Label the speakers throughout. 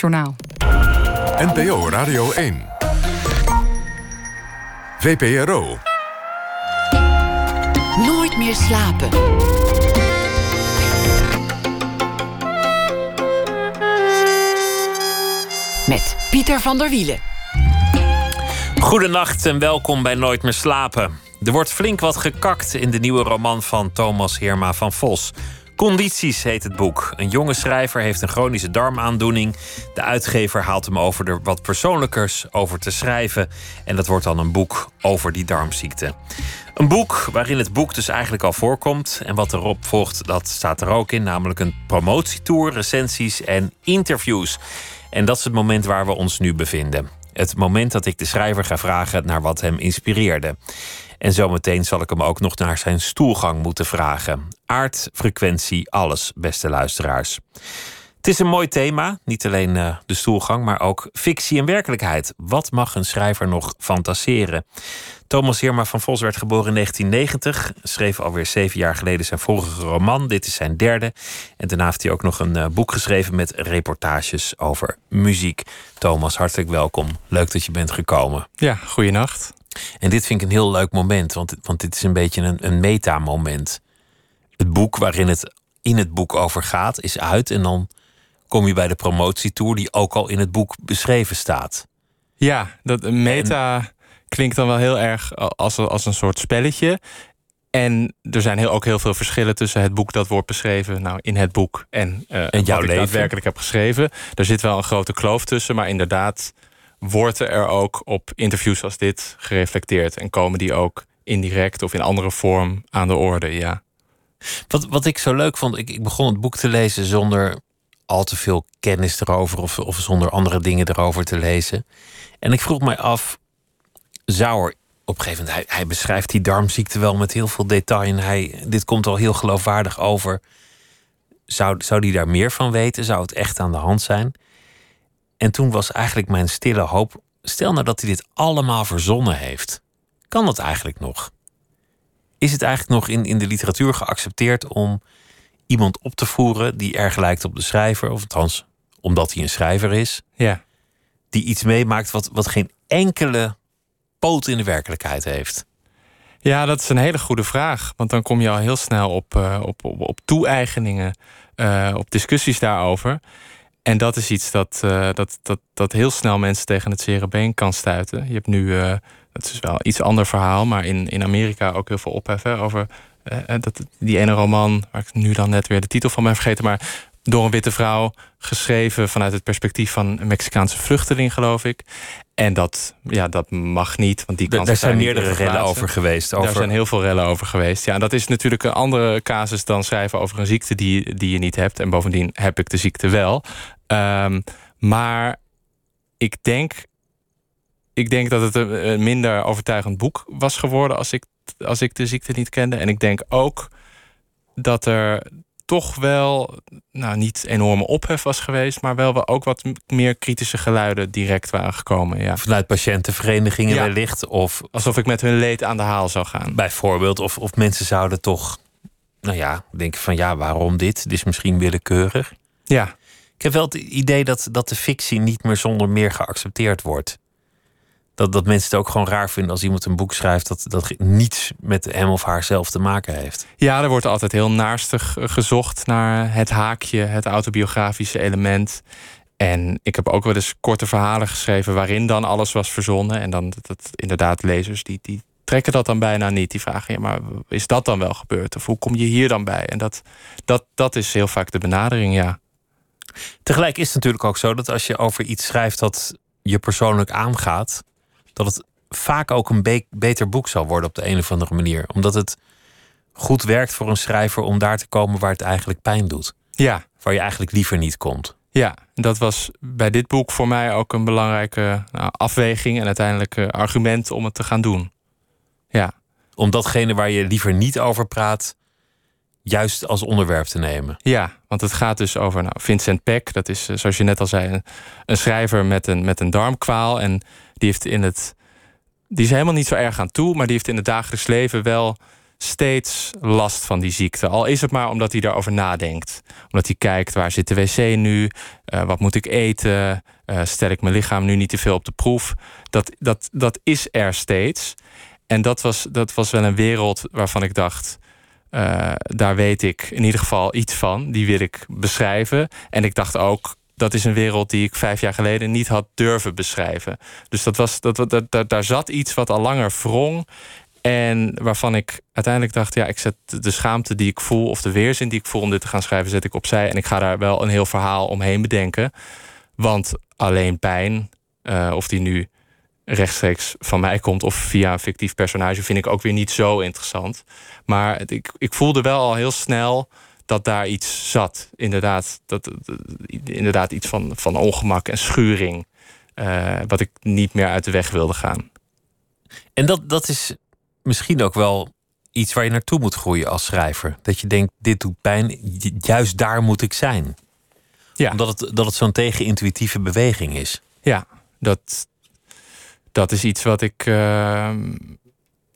Speaker 1: Journaal.
Speaker 2: NPO Radio 1. VPRO.
Speaker 3: Nooit meer slapen. Met Pieter van der Wielen.
Speaker 4: Goedenacht en welkom bij Nooit meer slapen. Er wordt flink wat gekakt in de nieuwe roman van Thomas Heerma van Vos. Condities heet het boek. Een jonge schrijver heeft een chronische darmaandoening. De uitgever haalt hem over er wat persoonlijkers over te schrijven. En dat wordt dan een boek over die darmziekte. Een boek waarin het boek dus eigenlijk al voorkomt. En wat erop volgt, dat staat er ook in. Namelijk een promotietour, recensies en interviews. En dat is het moment waar we ons nu bevinden. Het moment dat ik de schrijver ga vragen naar wat hem inspireerde. En zometeen zal ik hem ook nog naar zijn stoelgang moeten vragen. Aard, frequentie, alles, beste luisteraars. Het is een mooi thema, niet alleen uh, de stoelgang, maar ook fictie en werkelijkheid. Wat mag een schrijver nog fantaseren? Thomas Heerma van Vos werd geboren in 1990, schreef alweer zeven jaar geleden zijn vorige roman. Dit is zijn derde. En daarna heeft hij ook nog een uh, boek geschreven met reportages over muziek. Thomas, hartelijk welkom. Leuk dat je bent gekomen.
Speaker 5: Ja, goeienacht.
Speaker 4: En dit vind ik een heel leuk moment, want, want dit is een beetje een, een meta-moment. Het boek waarin het in het boek over gaat, is uit. En dan kom je bij de promotietour, die ook al in het boek beschreven staat.
Speaker 5: Ja, dat meta klinkt dan wel heel erg als, als een soort spelletje. En er zijn heel, ook heel veel verschillen tussen het boek dat wordt beschreven, nou in het boek en, uh, en jouw wat leven. ik daadwerkelijk heb geschreven. Er zit wel een grote kloof tussen, maar inderdaad wordt er ook op interviews als dit gereflecteerd en komen die ook indirect of in andere vorm aan de orde, ja.
Speaker 4: Wat, wat ik zo leuk vond, ik, ik begon het boek te lezen zonder al te veel kennis erover of, of zonder andere dingen erover te lezen. En ik vroeg mij af, zou er op een gegeven moment, hij, hij beschrijft die darmziekte wel met heel veel detail en hij, dit komt al heel geloofwaardig over. Zou, zou die daar meer van weten? Zou het echt aan de hand zijn? En toen was eigenlijk mijn stille hoop: stel nou dat hij dit allemaal verzonnen heeft. Kan dat eigenlijk nog? Is het eigenlijk nog in, in de literatuur geaccepteerd om iemand op te voeren die erg lijkt op de schrijver, of althans omdat hij een schrijver is,
Speaker 5: ja.
Speaker 4: die iets meemaakt wat, wat geen enkele poot in de werkelijkheid heeft?
Speaker 5: Ja, dat is een hele goede vraag. Want dan kom je al heel snel op, uh, op, op, op toe-eigeningen, uh, op discussies daarover. En dat is iets dat, uh, dat, dat, dat heel snel mensen tegen het zere been kan stuiten. Je hebt nu, uh, dat is wel iets ander verhaal, maar in, in Amerika ook heel veel ophef over uh, dat, die ene roman, waar ik nu dan net weer de titel van ben vergeten, maar door een witte vrouw, geschreven vanuit het perspectief van een Mexicaanse vluchteling, geloof ik. En dat, ja, dat mag niet, want die kan.
Speaker 4: Daar zijn meerdere rellen over geweest. Over...
Speaker 5: Daar zijn heel veel rellen over geweest. Ja, dat is natuurlijk een andere casus dan schrijven over een ziekte die, die je niet hebt. En bovendien heb ik de ziekte wel. Um, maar ik denk, ik denk dat het een minder overtuigend boek was geworden als ik, als ik de ziekte niet kende. En ik denk ook dat er toch wel, nou niet enorme ophef was geweest, maar wel ook wat meer kritische geluiden direct waren gekomen. Ja.
Speaker 4: Vanuit patiëntenverenigingen ja. wellicht? Of,
Speaker 5: Alsof ik met hun leed aan de haal zou gaan.
Speaker 4: Bijvoorbeeld, of, of mensen zouden toch, nou ja, denken van ja, waarom dit? Dit is misschien willekeurig.
Speaker 5: Ja.
Speaker 4: Ik heb wel het idee dat, dat de fictie niet meer zonder meer geaccepteerd wordt dat, dat mensen het ook gewoon raar vinden als iemand een boek schrijft dat, dat niets met hem of haar zelf te maken heeft.
Speaker 5: Ja, er wordt altijd heel naarstig gezocht naar het haakje, het autobiografische element. En ik heb ook wel eens korte verhalen geschreven waarin dan alles was verzonnen. En dan dat, dat inderdaad lezers die, die trekken dat dan bijna niet. Die vragen, ja, maar is dat dan wel gebeurd? Of hoe kom je hier dan bij? En dat, dat, dat is heel vaak de benadering, ja.
Speaker 4: Tegelijk is het natuurlijk ook zo dat als je over iets schrijft dat je persoonlijk aangaat, dat het vaak ook een be beter boek zal worden op de een of andere manier. Omdat het goed werkt voor een schrijver om daar te komen waar het eigenlijk pijn doet.
Speaker 5: Ja.
Speaker 4: Waar je eigenlijk liever niet komt.
Speaker 5: Ja, dat was bij dit boek voor mij ook een belangrijke nou, afweging en uiteindelijk uh, argument om het te gaan doen. Ja.
Speaker 4: Om datgene waar je liever niet over praat, juist als onderwerp te nemen.
Speaker 5: Ja, want het gaat dus over nou, Vincent Peck. Dat is, eh, zoals je net al zei, een, een schrijver met een, met een darmkwaal. En die heeft in het. Die is helemaal niet zo erg aan toe, maar die heeft in het dagelijks leven wel steeds last van die ziekte. Al is het maar omdat hij daarover nadenkt. Omdat hij kijkt, waar zit de wc nu? Uh, wat moet ik eten? Uh, stel ik mijn lichaam nu niet te veel op de proef? Dat, dat, dat is er steeds. En dat was, dat was wel een wereld waarvan ik dacht... Uh, daar weet ik in ieder geval iets van. Die wil ik beschrijven. En ik dacht ook, dat is een wereld die ik vijf jaar geleden niet had durven beschrijven. Dus dat was, dat, dat, dat, daar zat iets wat al langer wrong. En waarvan ik uiteindelijk dacht, ja, ik zet de schaamte die ik voel, of de weerzin die ik voel om dit te gaan schrijven, zet ik opzij. En ik ga daar wel een heel verhaal omheen bedenken. Want alleen pijn, uh, of die nu rechtstreeks van mij komt of via een fictief personage, vind ik ook weer niet zo interessant. Maar ik, ik voelde wel al heel snel dat daar iets zat. Inderdaad, dat, inderdaad iets van, van ongemak en schuring. Uh, wat ik niet meer uit de weg wilde gaan.
Speaker 4: En dat, dat is misschien ook wel iets waar je naartoe moet groeien als schrijver. Dat je denkt, dit doet pijn, juist daar moet ik zijn. Ja. Omdat het, dat het zo'n tegenintuïtieve beweging is.
Speaker 5: Ja, dat, dat is iets wat ik. Uh,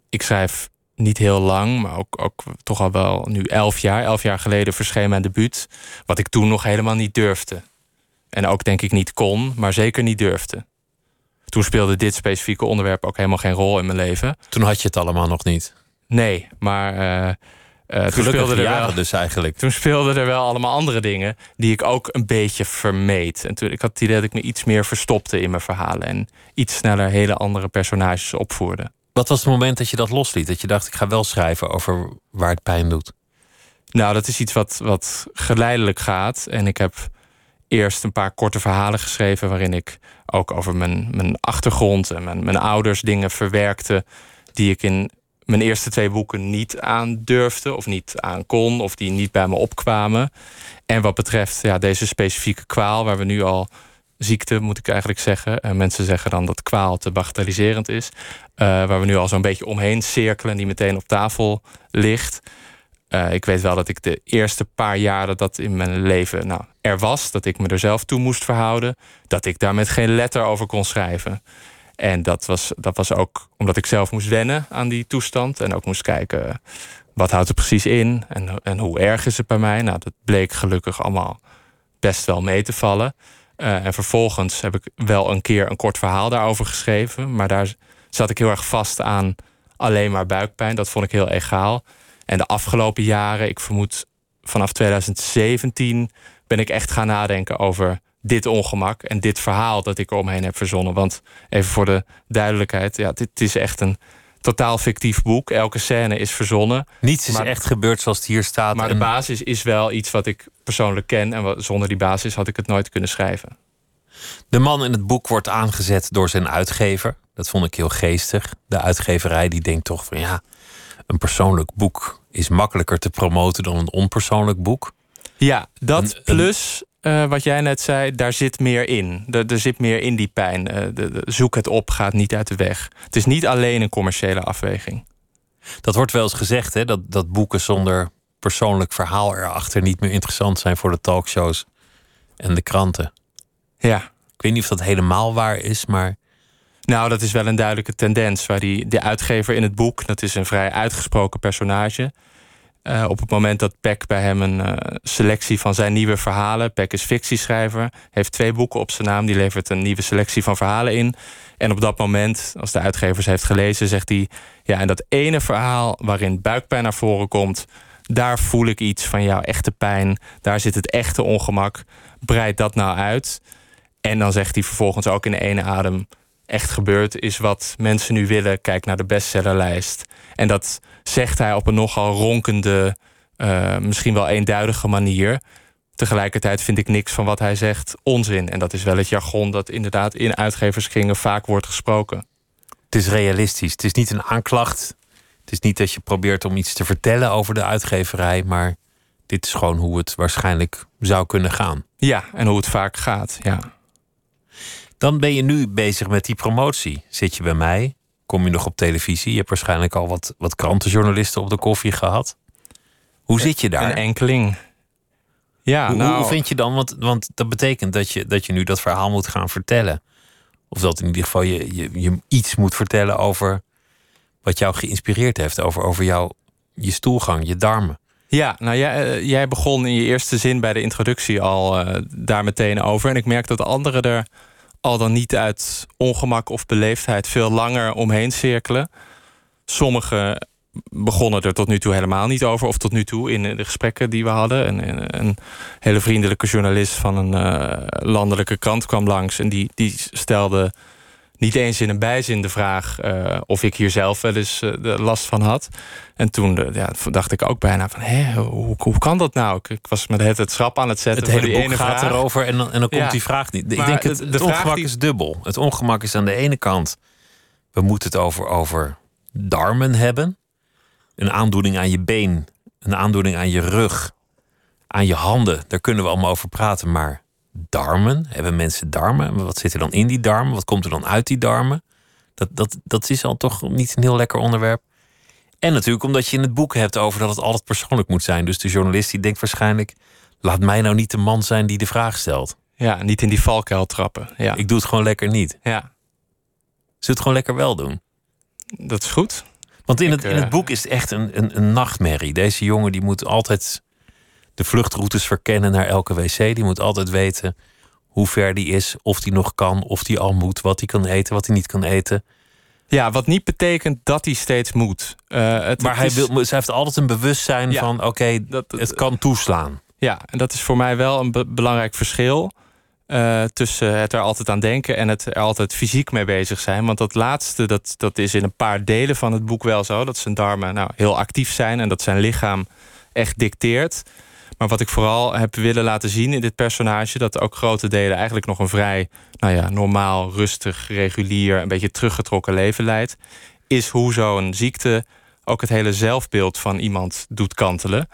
Speaker 5: ik schrijf niet heel lang, maar ook, ook toch al wel nu elf jaar. Elf jaar geleden verscheen mijn debuut. Wat ik toen nog helemaal niet durfde. En ook denk ik niet kon, maar zeker niet durfde. Toen speelde dit specifieke onderwerp ook helemaal geen rol in mijn leven.
Speaker 4: Toen had je het allemaal nog niet?
Speaker 5: Nee, maar. Uh,
Speaker 4: uh, toen speelde er wel, dus eigenlijk.
Speaker 5: Toen speelden er wel allemaal andere dingen die ik ook een beetje vermeed. En toen, ik had het idee dat ik me iets meer verstopte in mijn verhalen en iets sneller hele andere personages opvoerde.
Speaker 4: Wat was het moment dat je dat losliet? Dat je dacht, ik ga wel schrijven over waar het pijn doet?
Speaker 5: Nou, dat is iets wat, wat geleidelijk gaat. En ik heb eerst een paar korte verhalen geschreven... waarin ik ook over mijn, mijn achtergrond en mijn, mijn ouders dingen verwerkte... die ik in mijn eerste twee boeken niet aan durfde of niet aan kon... of die niet bij me opkwamen. En wat betreft ja, deze specifieke kwaal... waar we nu al ziekte, moet ik eigenlijk zeggen. En mensen zeggen dan dat kwaal te bagatelliserend is. Uh, waar we nu al zo'n beetje omheen cirkelen, die meteen op tafel ligt. Uh, ik weet wel dat ik de eerste paar jaren dat in mijn leven nou, er was, dat ik me er zelf toe moest verhouden, dat ik daar met geen letter over kon schrijven. En dat was, dat was ook omdat ik zelf moest wennen aan die toestand. En ook moest kijken, wat houdt er precies in? En, en hoe erg is het bij mij? Nou, dat bleek gelukkig allemaal best wel mee te vallen. Uh, en vervolgens heb ik wel een keer een kort verhaal daarover geschreven. Maar daar zat ik heel erg vast aan alleen maar buikpijn. Dat vond ik heel egaal. En de afgelopen jaren, ik vermoed vanaf 2017, ben ik echt gaan nadenken over dit ongemak en dit verhaal dat ik er omheen heb verzonnen. Want even voor de duidelijkheid, ja, dit is echt een totaal fictief boek. Elke scène is verzonnen.
Speaker 4: Niets is echt gebeurd zoals het hier staat.
Speaker 5: Maar de basis is wel iets wat ik persoonlijk ken. En zonder die basis had ik het nooit kunnen schrijven.
Speaker 4: De man in het boek wordt aangezet door zijn uitgever. Dat vond ik heel geestig. De uitgeverij die denkt toch van ja, een persoonlijk boek is makkelijker te promoten dan een onpersoonlijk boek.
Speaker 5: Ja, dat plus uh, wat jij net zei, daar zit meer in. Er, er zit meer in die pijn. Uh, de, de, zoek het op, gaat niet uit de weg. Het is niet alleen een commerciële afweging.
Speaker 4: Dat wordt wel eens gezegd, hè? Dat, dat boeken zonder persoonlijk verhaal erachter niet meer interessant zijn voor de talkshows en de kranten.
Speaker 5: Ja.
Speaker 4: Ik weet niet of dat helemaal waar is, maar.
Speaker 5: Nou, dat is wel een duidelijke tendens. Waar die, de uitgever in het boek, dat is een vrij uitgesproken personage. Uh, op het moment dat Peck bij hem een uh, selectie van zijn nieuwe verhalen. Peck is fictieschrijver, heeft twee boeken op zijn naam. Die levert een nieuwe selectie van verhalen in. En op dat moment, als de uitgever ze heeft gelezen, zegt hij: Ja, en dat ene verhaal waarin buikpijn naar voren komt. Daar voel ik iets van jouw echte pijn. Daar zit het echte ongemak. Breid dat nou uit. En dan zegt hij vervolgens ook in de ene adem: Echt gebeurd is wat mensen nu willen. Kijk naar de bestsellerlijst. En dat zegt hij op een nogal ronkende, uh, misschien wel eenduidige manier. Tegelijkertijd vind ik niks van wat hij zegt onzin. En dat is wel het jargon dat inderdaad in uitgeverskringen vaak wordt gesproken.
Speaker 4: Het is realistisch. Het is niet een aanklacht. Het is niet dat je probeert om iets te vertellen over de uitgeverij, maar dit is gewoon hoe het waarschijnlijk zou kunnen gaan.
Speaker 5: Ja, en hoe het vaak gaat, ja.
Speaker 4: Dan ben je nu bezig met die promotie. Zit je bij mij? kom je nog op televisie. Je hebt waarschijnlijk al wat, wat krantenjournalisten op de koffie gehad. Hoe zit je daar?
Speaker 5: Een enkeling.
Speaker 4: Ja, hoe, nou... hoe vind je dan? Want, want dat betekent dat je, dat je nu dat verhaal moet gaan vertellen. Of dat in ieder geval je, je, je iets moet vertellen over wat jou geïnspireerd heeft. Over, over jouw je stoelgang, je darmen.
Speaker 5: Ja, nou jij, eh, jij begon in je eerste zin bij de introductie al uh, daar meteen over. En ik merk dat anderen er al dan niet uit ongemak of beleefdheid veel langer omheen cirkelen. Sommigen begonnen er tot nu toe helemaal niet over, of tot nu toe in de gesprekken die we hadden. Een, een hele vriendelijke journalist van een uh, landelijke krant kwam langs en die, die stelde niet eens in een bijzin de vraag uh, of ik hier zelf wel eens uh, de last van had. En toen uh, ja, dacht ik ook bijna van, hé, hoe, hoe kan dat nou? Ik, ik was met het, het schrap aan het zetten.
Speaker 4: Het hele
Speaker 5: boek
Speaker 4: ene gaat vraag. erover en dan, en dan komt die vraag niet. Maar ik denk het, de, de het ongemak die... is dubbel. Het ongemak is aan de ene kant, we moeten het over, over darmen hebben. Een aandoening aan je been, een aandoening aan je rug, aan je handen. Daar kunnen we allemaal over praten, maar darmen? Hebben mensen darmen? Wat zit er dan in die darmen? Wat komt er dan uit die darmen? Dat, dat, dat is al toch niet een heel lekker onderwerp. En natuurlijk omdat je in het boek hebt over dat het altijd persoonlijk moet zijn. Dus de journalist die denkt waarschijnlijk... laat mij nou niet de man zijn die de vraag stelt.
Speaker 5: Ja, niet in die valkuil trappen. Ja.
Speaker 4: Ik doe het gewoon lekker niet.
Speaker 5: Ja.
Speaker 4: Ze het gewoon lekker wel doen.
Speaker 5: Dat is goed.
Speaker 4: Want in, het, in het boek is het echt een, een, een nachtmerrie. Deze jongen die moet altijd de vluchtroutes verkennen naar elke wc. Die moet altijd weten hoe ver die is, of die nog kan, of die al moet, wat hij kan eten, wat hij niet kan eten.
Speaker 5: Ja, wat niet betekent dat hij steeds moet.
Speaker 4: Uh, het, maar hij, wil, hij heeft altijd een bewustzijn van: oké, okay, het kan toeslaan.
Speaker 5: Ja, en dat is voor mij wel een be belangrijk verschil. Uh, tussen het er altijd aan denken en het er altijd fysiek mee bezig zijn. Want dat laatste, dat, dat is in een paar delen van het boek wel zo. Dat zijn darmen nou, heel actief zijn en dat zijn lichaam echt dicteert. Maar wat ik vooral heb willen laten zien in dit personage... dat ook grote delen eigenlijk nog een vrij nou ja, normaal, rustig, regulier... een beetje teruggetrokken leven leidt... is hoe zo'n ziekte ook het hele zelfbeeld van iemand doet kantelen.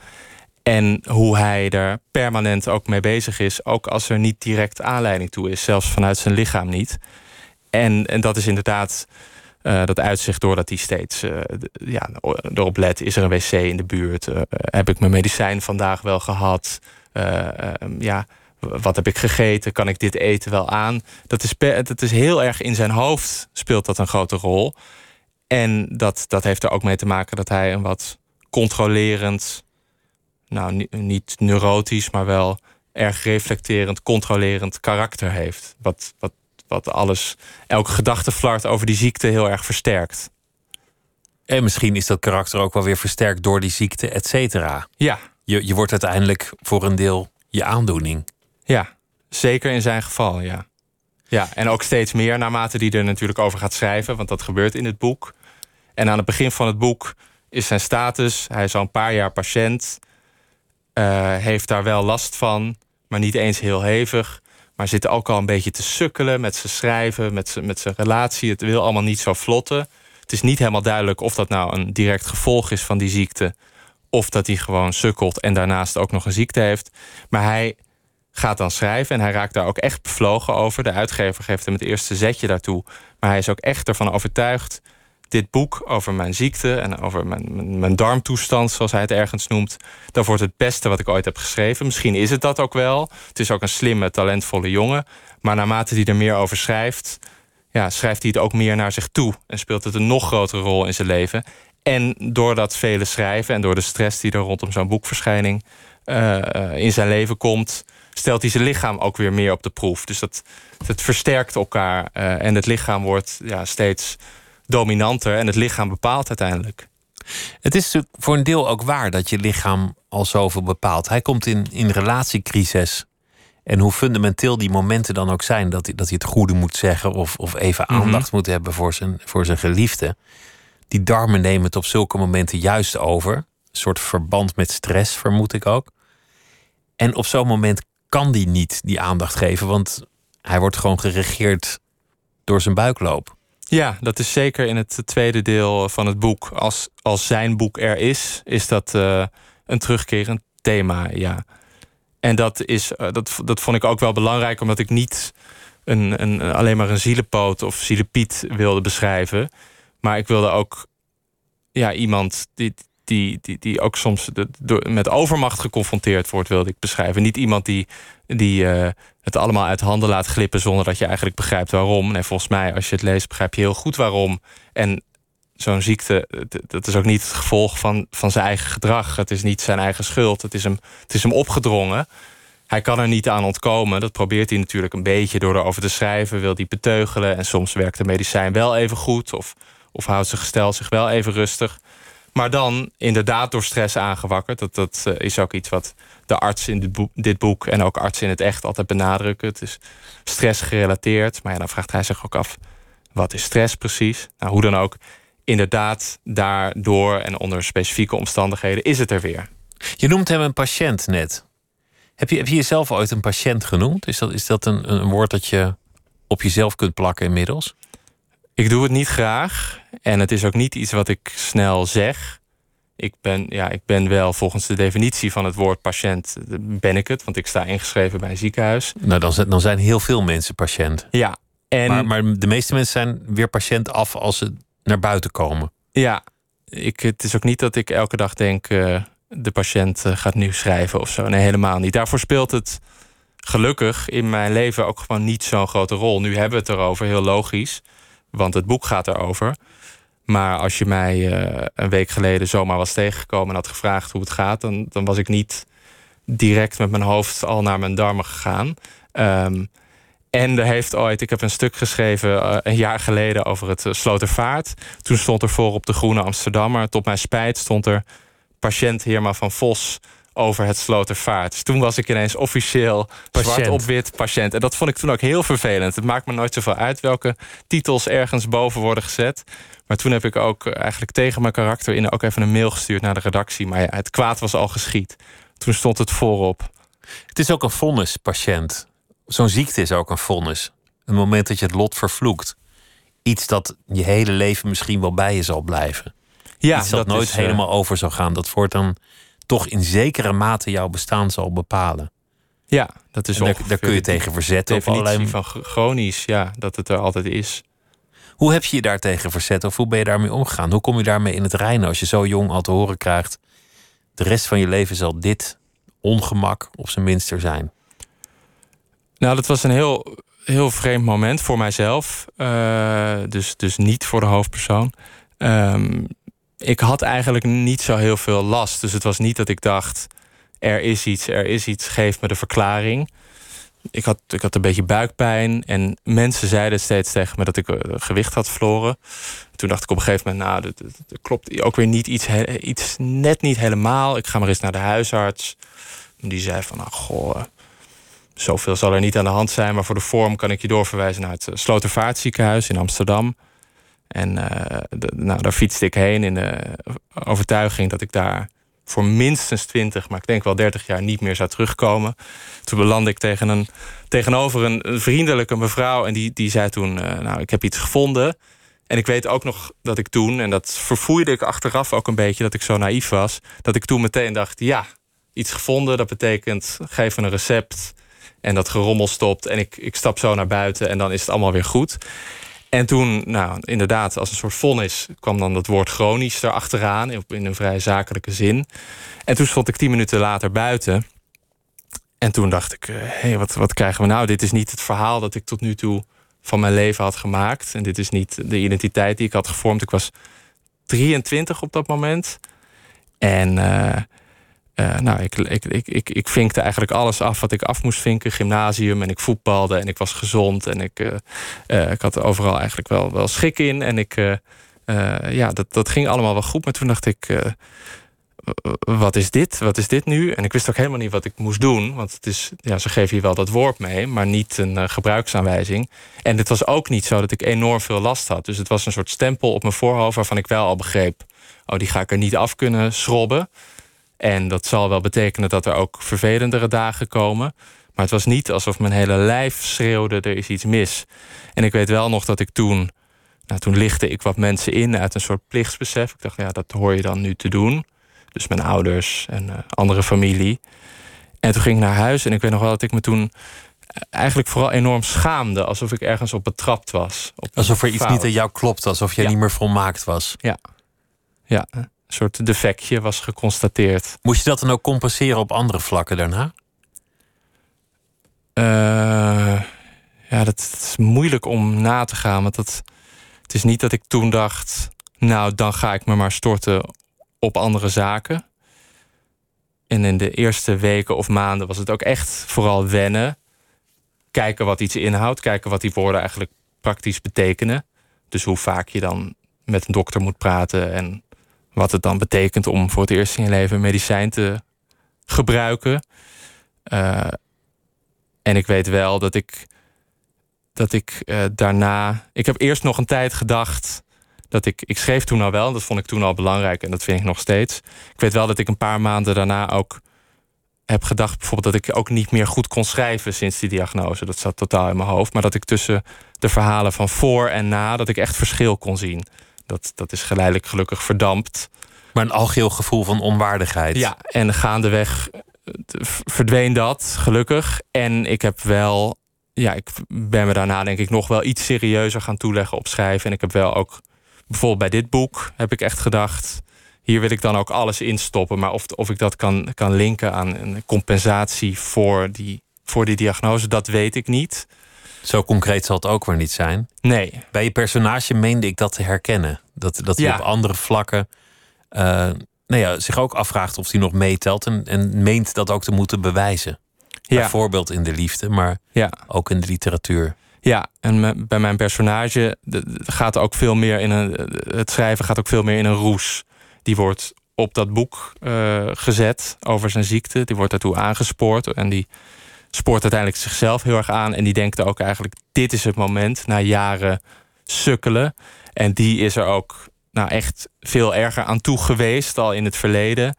Speaker 5: En hoe hij er permanent ook mee bezig is... ook als er niet direct aanleiding toe is, zelfs vanuit zijn lichaam niet. En, en dat is inderdaad uh, dat uitzicht doordat hij steeds uh, ja, erop let. Is er een wc in de buurt? Uh, heb ik mijn medicijn vandaag wel gehad? Um, ja, wat heb ik gegeten? Kan ik dit eten wel aan? Dat is, dat is heel erg in zijn hoofd speelt dat een grote rol. En dat, dat heeft er ook mee te maken dat hij een wat controlerend... nou, niet neurotisch, maar wel erg reflecterend, controlerend karakter heeft. Wat, wat wat alles, elke gedachteflart over die ziekte heel erg versterkt.
Speaker 4: En misschien is dat karakter ook wel weer versterkt door die ziekte, et cetera.
Speaker 5: Ja.
Speaker 4: Je, je wordt uiteindelijk voor een deel je aandoening.
Speaker 5: Ja, zeker in zijn geval, ja. Ja, en ook steeds meer naarmate die er natuurlijk over gaat schrijven, want dat gebeurt in het boek. En aan het begin van het boek is zijn status, hij is al een paar jaar patiënt, uh, heeft daar wel last van, maar niet eens heel hevig. Maar zit ook al een beetje te sukkelen met zijn schrijven, met zijn, met zijn relatie. Het wil allemaal niet zo vlotten. Het is niet helemaal duidelijk of dat nou een direct gevolg is van die ziekte. Of dat hij gewoon sukkelt en daarnaast ook nog een ziekte heeft. Maar hij gaat dan schrijven en hij raakt daar ook echt bevlogen over. De uitgever geeft hem het eerste zetje daartoe. Maar hij is ook echt ervan overtuigd dit boek over mijn ziekte en over mijn, mijn, darmtoestand, zoals hij het ergens noemt, dat wordt het beste wat ik ooit heb geschreven. Misschien is het dat ook wel. Het is ook een slimme, talentvolle jongen. Maar naarmate hij er meer over schrijft, ja, schrijft hij het ook meer naar zich toe en speelt het een nog grotere rol in zijn leven. En door dat vele schrijven en door de stress die er rondom zo'n boekverschijning uh, in zijn leven komt, stelt hij zijn lichaam ook weer meer op de proef. Dus dat, dat versterkt elkaar uh, en het lichaam wordt ja, steeds dominanter en het lichaam bepaalt uiteindelijk.
Speaker 4: Het is natuurlijk voor een deel ook waar dat je lichaam al zoveel bepaalt. Hij komt in, in relatiecrisis. En hoe fundamenteel die momenten dan ook zijn, dat hij, dat hij het goede moet zeggen of, of even mhm. aandacht moet hebben voor zijn, voor zijn geliefde. Die darmen nemen het op zulke momenten juist over. Een soort verband met stress, vermoed ik ook. En op zo'n moment kan die niet die aandacht geven, want hij wordt gewoon geregeerd door zijn buikloop.
Speaker 5: Ja, dat is zeker in het tweede deel van het boek. Als, als zijn boek er is, is dat uh, een terugkerend thema, ja. En dat, is, uh, dat, dat vond ik ook wel belangrijk, omdat ik niet een, een, alleen maar een zielepoot of zielepiet wilde beschrijven. Maar ik wilde ook ja, iemand die, die, die, die ook soms met overmacht geconfronteerd wordt, wilde ik beschrijven. Niet iemand die, die uh, het allemaal uit handen laat glippen zonder dat je eigenlijk begrijpt waarom. Nee, volgens mij, als je het leest, begrijp je heel goed waarom. En zo'n ziekte, dat is ook niet het gevolg van, van zijn eigen gedrag. Het is niet zijn eigen schuld. Het is, hem, het is hem opgedrongen. Hij kan er niet aan ontkomen. Dat probeert hij natuurlijk een beetje door erover te schrijven. Wil hij beteugelen. En soms werkt de medicijn wel even goed. Of, of houdt zijn gestel zich wel even rustig. Maar dan inderdaad door stress aangewakkerd. Dat, dat eh, is ook iets wat de arts in dit boek, en ook artsen in het echt altijd benadrukken. Het is stress gerelateerd. Maar ja, dan vraagt hij zich ook af: wat is stress precies? Nou, hoe dan ook, inderdaad, daardoor en onder specifieke omstandigheden is het er weer.
Speaker 4: Je noemt hem een patiënt net. Heb je, heb je jezelf ooit een patiënt genoemd? Is dat, is dat een, een woord dat je op jezelf kunt plakken inmiddels?
Speaker 5: Ik doe het niet graag. En het is ook niet iets wat ik snel zeg. Ik ben, ja, ik ben wel volgens de definitie van het woord patiënt, ben ik het. Want ik sta ingeschreven bij een ziekenhuis.
Speaker 4: Nou, dan, dan zijn heel veel mensen patiënt.
Speaker 5: Ja. En,
Speaker 4: maar, maar de meeste mensen zijn weer patiënt af als ze naar buiten komen.
Speaker 5: Ja. Ik, het is ook niet dat ik elke dag denk... Uh, de patiënt eh, gaat nu schrijven of zo. Nee, helemaal niet. Daarvoor speelt het gelukkig in mijn leven ook gewoon niet zo'n grote rol. Nu hebben we het erover, heel logisch. Want het boek gaat erover. Maar als je mij eh, een week geleden zomaar was tegengekomen en had gevraagd hoe het gaat, dan, dan was ik niet direct met mijn hoofd al naar mijn darmen gegaan. Um, en er heeft ooit, ik heb een stuk geschreven uh, een jaar geleden over het uh, Slotervaart. Toen stond er voor op de Groene Amsterdammer. Tot mijn spijt stond er patiënt Heerma van Vos over het Slotervaart. Dus toen was ik ineens officieel patiënt. zwart op wit patiënt. En dat vond ik toen ook heel vervelend. Het maakt me nooit zoveel uit welke titels ergens boven worden gezet. Maar toen heb ik ook eigenlijk tegen mijn karakter in ook even een mail gestuurd naar de redactie. Maar ja, het kwaad was al geschied. Toen stond het voorop.
Speaker 4: Het is ook een vonnis, patiënt. Zo'n ziekte is ook een vonnis. Een moment dat je het lot vervloekt. Iets dat je hele leven misschien wel bij je zal blijven. Ja, Iets dat, nooit eh, helemaal over zal gaan. Dat voortaan toch in zekere mate jouw bestaan zal bepalen.
Speaker 5: Ja, dat is
Speaker 4: daar, daar kun je tegen verzetten.
Speaker 5: Of allerlei... van chronisch, ja, dat het er altijd is.
Speaker 4: Hoe heb je je daartegen verzet of hoe ben je daarmee omgegaan? Hoe kom je daarmee in het reinen als je zo jong al te horen krijgt... de rest van je leven zal dit ongemak op zijn minst er zijn?
Speaker 5: Nou, dat was een heel, heel vreemd moment voor mijzelf. Uh, dus, dus niet voor de hoofdpersoon. Um, ik had eigenlijk niet zo heel veel last. Dus het was niet dat ik dacht: er is iets, er is iets, geef me de verklaring. Ik had, ik had een beetje buikpijn en mensen zeiden steeds tegen me dat ik eh, gewicht had verloren. Toen dacht ik op een gegeven moment, nou, dat, klopt ook weer niet iets, iets net niet helemaal. Ik ga maar eens naar de huisarts. Die zei van, nou, goh, zoveel zal er niet aan de hand zijn, maar voor de vorm kan ik je doorverwijzen naar het eh, Slotervaartziekenhuis in Amsterdam. En uh, nou, daar fietste ik heen in de overtuiging dat ik daar voor minstens 20, maar ik denk wel 30 jaar niet meer zou terugkomen. Toen belandde ik tegen een, tegenover een, vriendelijke mevrouw en die, die zei toen: uh, Nou, ik heb iets gevonden. En ik weet ook nog dat ik toen, en dat verfoeide ik achteraf ook een beetje, dat ik zo naïef was, dat ik toen meteen dacht: Ja, iets gevonden, dat betekent geef een recept en dat gerommel stopt en ik, ik stap zo naar buiten en dan is het allemaal weer goed. En toen, nou, inderdaad, als een soort vonnis kwam dan dat woord chronisch erachteraan, in een vrij zakelijke zin. En toen stond ik tien minuten later buiten. En toen dacht ik, hé, eh, hey, wat, wat krijgen we nou? Dit is niet het verhaal dat ik tot nu toe van mijn leven had gemaakt. En dit is niet de identiteit die ik had gevormd. Ik was 23 op dat moment. En uh, uh, nou, ik, ik, ik, ik, ik vinkte eigenlijk alles af wat ik af moest vinken. Gymnasium en ik voetbalde en ik was gezond. En ik, uh, uh, ik had overal eigenlijk wel, wel schik in. En ik, ja, dat, dat ging allemaal wel goed. Maar toen dacht ik, wat is dit? Wat is dit nu? En ik wist ook helemaal niet wat ik moest doen. Want het is, ja, ze geven je wel dat woord mee, maar niet een gebruiksaanwijzing. En het was ook niet zo dat ik enorm veel last had. Dus het was een soort stempel op mijn voorhoofd waarvan ik wel al begreep... oh, die ga ik er niet af kunnen schrobben. En dat zal wel betekenen dat er ook vervelendere dagen komen. Maar het was niet alsof mijn hele lijf schreeuwde: er is iets mis. En ik weet wel nog dat ik toen. Nou, toen lichtte ik wat mensen in uit een soort plichtsbesef. Ik dacht, ja, dat hoor je dan nu te doen. Dus mijn ouders en uh, andere familie. En toen ging ik naar huis en ik weet nog wel dat ik me toen eigenlijk vooral enorm schaamde. Alsof ik ergens op betrapt was. Op
Speaker 4: alsof er iets niet aan jou klopt, alsof jij niet meer volmaakt was.
Speaker 5: Ja. Ja soort defectje was geconstateerd.
Speaker 4: Moest je dat dan ook compenseren op andere vlakken daarna?
Speaker 5: Uh, ja, dat, is moeilijk om na te gaan. Want dat, het is niet dat ik toen dacht. Nou, dan ga ik me maar storten op andere zaken. En in de eerste weken of maanden was het ook echt vooral wennen. Kijken wat iets inhoudt, kijken wat die woorden eigenlijk praktisch betekenen. Dus hoe vaak je dan met een dokter moet praten en wat het dan betekent om voor het eerst in je leven medicijn te gebruiken. Uh, en ik weet wel dat ik, dat ik uh, daarna. Ik heb eerst nog een tijd gedacht dat ik. Ik schreef toen al wel, dat vond ik toen al belangrijk en dat vind ik nog steeds. Ik weet wel dat ik een paar maanden daarna ook heb gedacht, bijvoorbeeld dat ik ook niet meer goed kon schrijven sinds die diagnose. Dat zat totaal in mijn hoofd. Maar dat ik tussen de verhalen van voor en na, dat ik echt verschil kon zien. Dat, dat is geleidelijk gelukkig verdampt.
Speaker 4: Maar een algeheel gevoel van onwaardigheid.
Speaker 5: Ja, en gaandeweg verdween dat, gelukkig. En ik heb wel, ja, ik ben me daarna denk ik nog wel iets serieuzer gaan toeleggen op schrijven. En ik heb wel ook, bijvoorbeeld bij dit boek, heb ik echt gedacht, hier wil ik dan ook alles instoppen. Maar of, of ik dat kan, kan linken aan een compensatie voor die, voor die diagnose, dat weet ik niet.
Speaker 4: Zo concreet zal het ook weer niet zijn.
Speaker 5: Nee.
Speaker 4: Bij je personage meende ik dat te herkennen. Dat, dat hij op andere vlakken uh, nou ja, zich ook afvraagt of hij nog meetelt. En, en meent dat ook te moeten bewijzen. Ja. Bijvoorbeeld in de liefde, maar ja. ook in de literatuur.
Speaker 5: Ja, en bij mijn personage gaat ook veel meer in een. Het schrijven gaat ook veel meer in een roes. Die wordt op dat boek uh, gezet over zijn ziekte. Die wordt daartoe aangespoord. En die spoort uiteindelijk zichzelf heel erg aan. En die denkt ook eigenlijk: dit is het moment na jaren sukkelen. En die is er ook nou, echt veel erger aan toe geweest al in het verleden.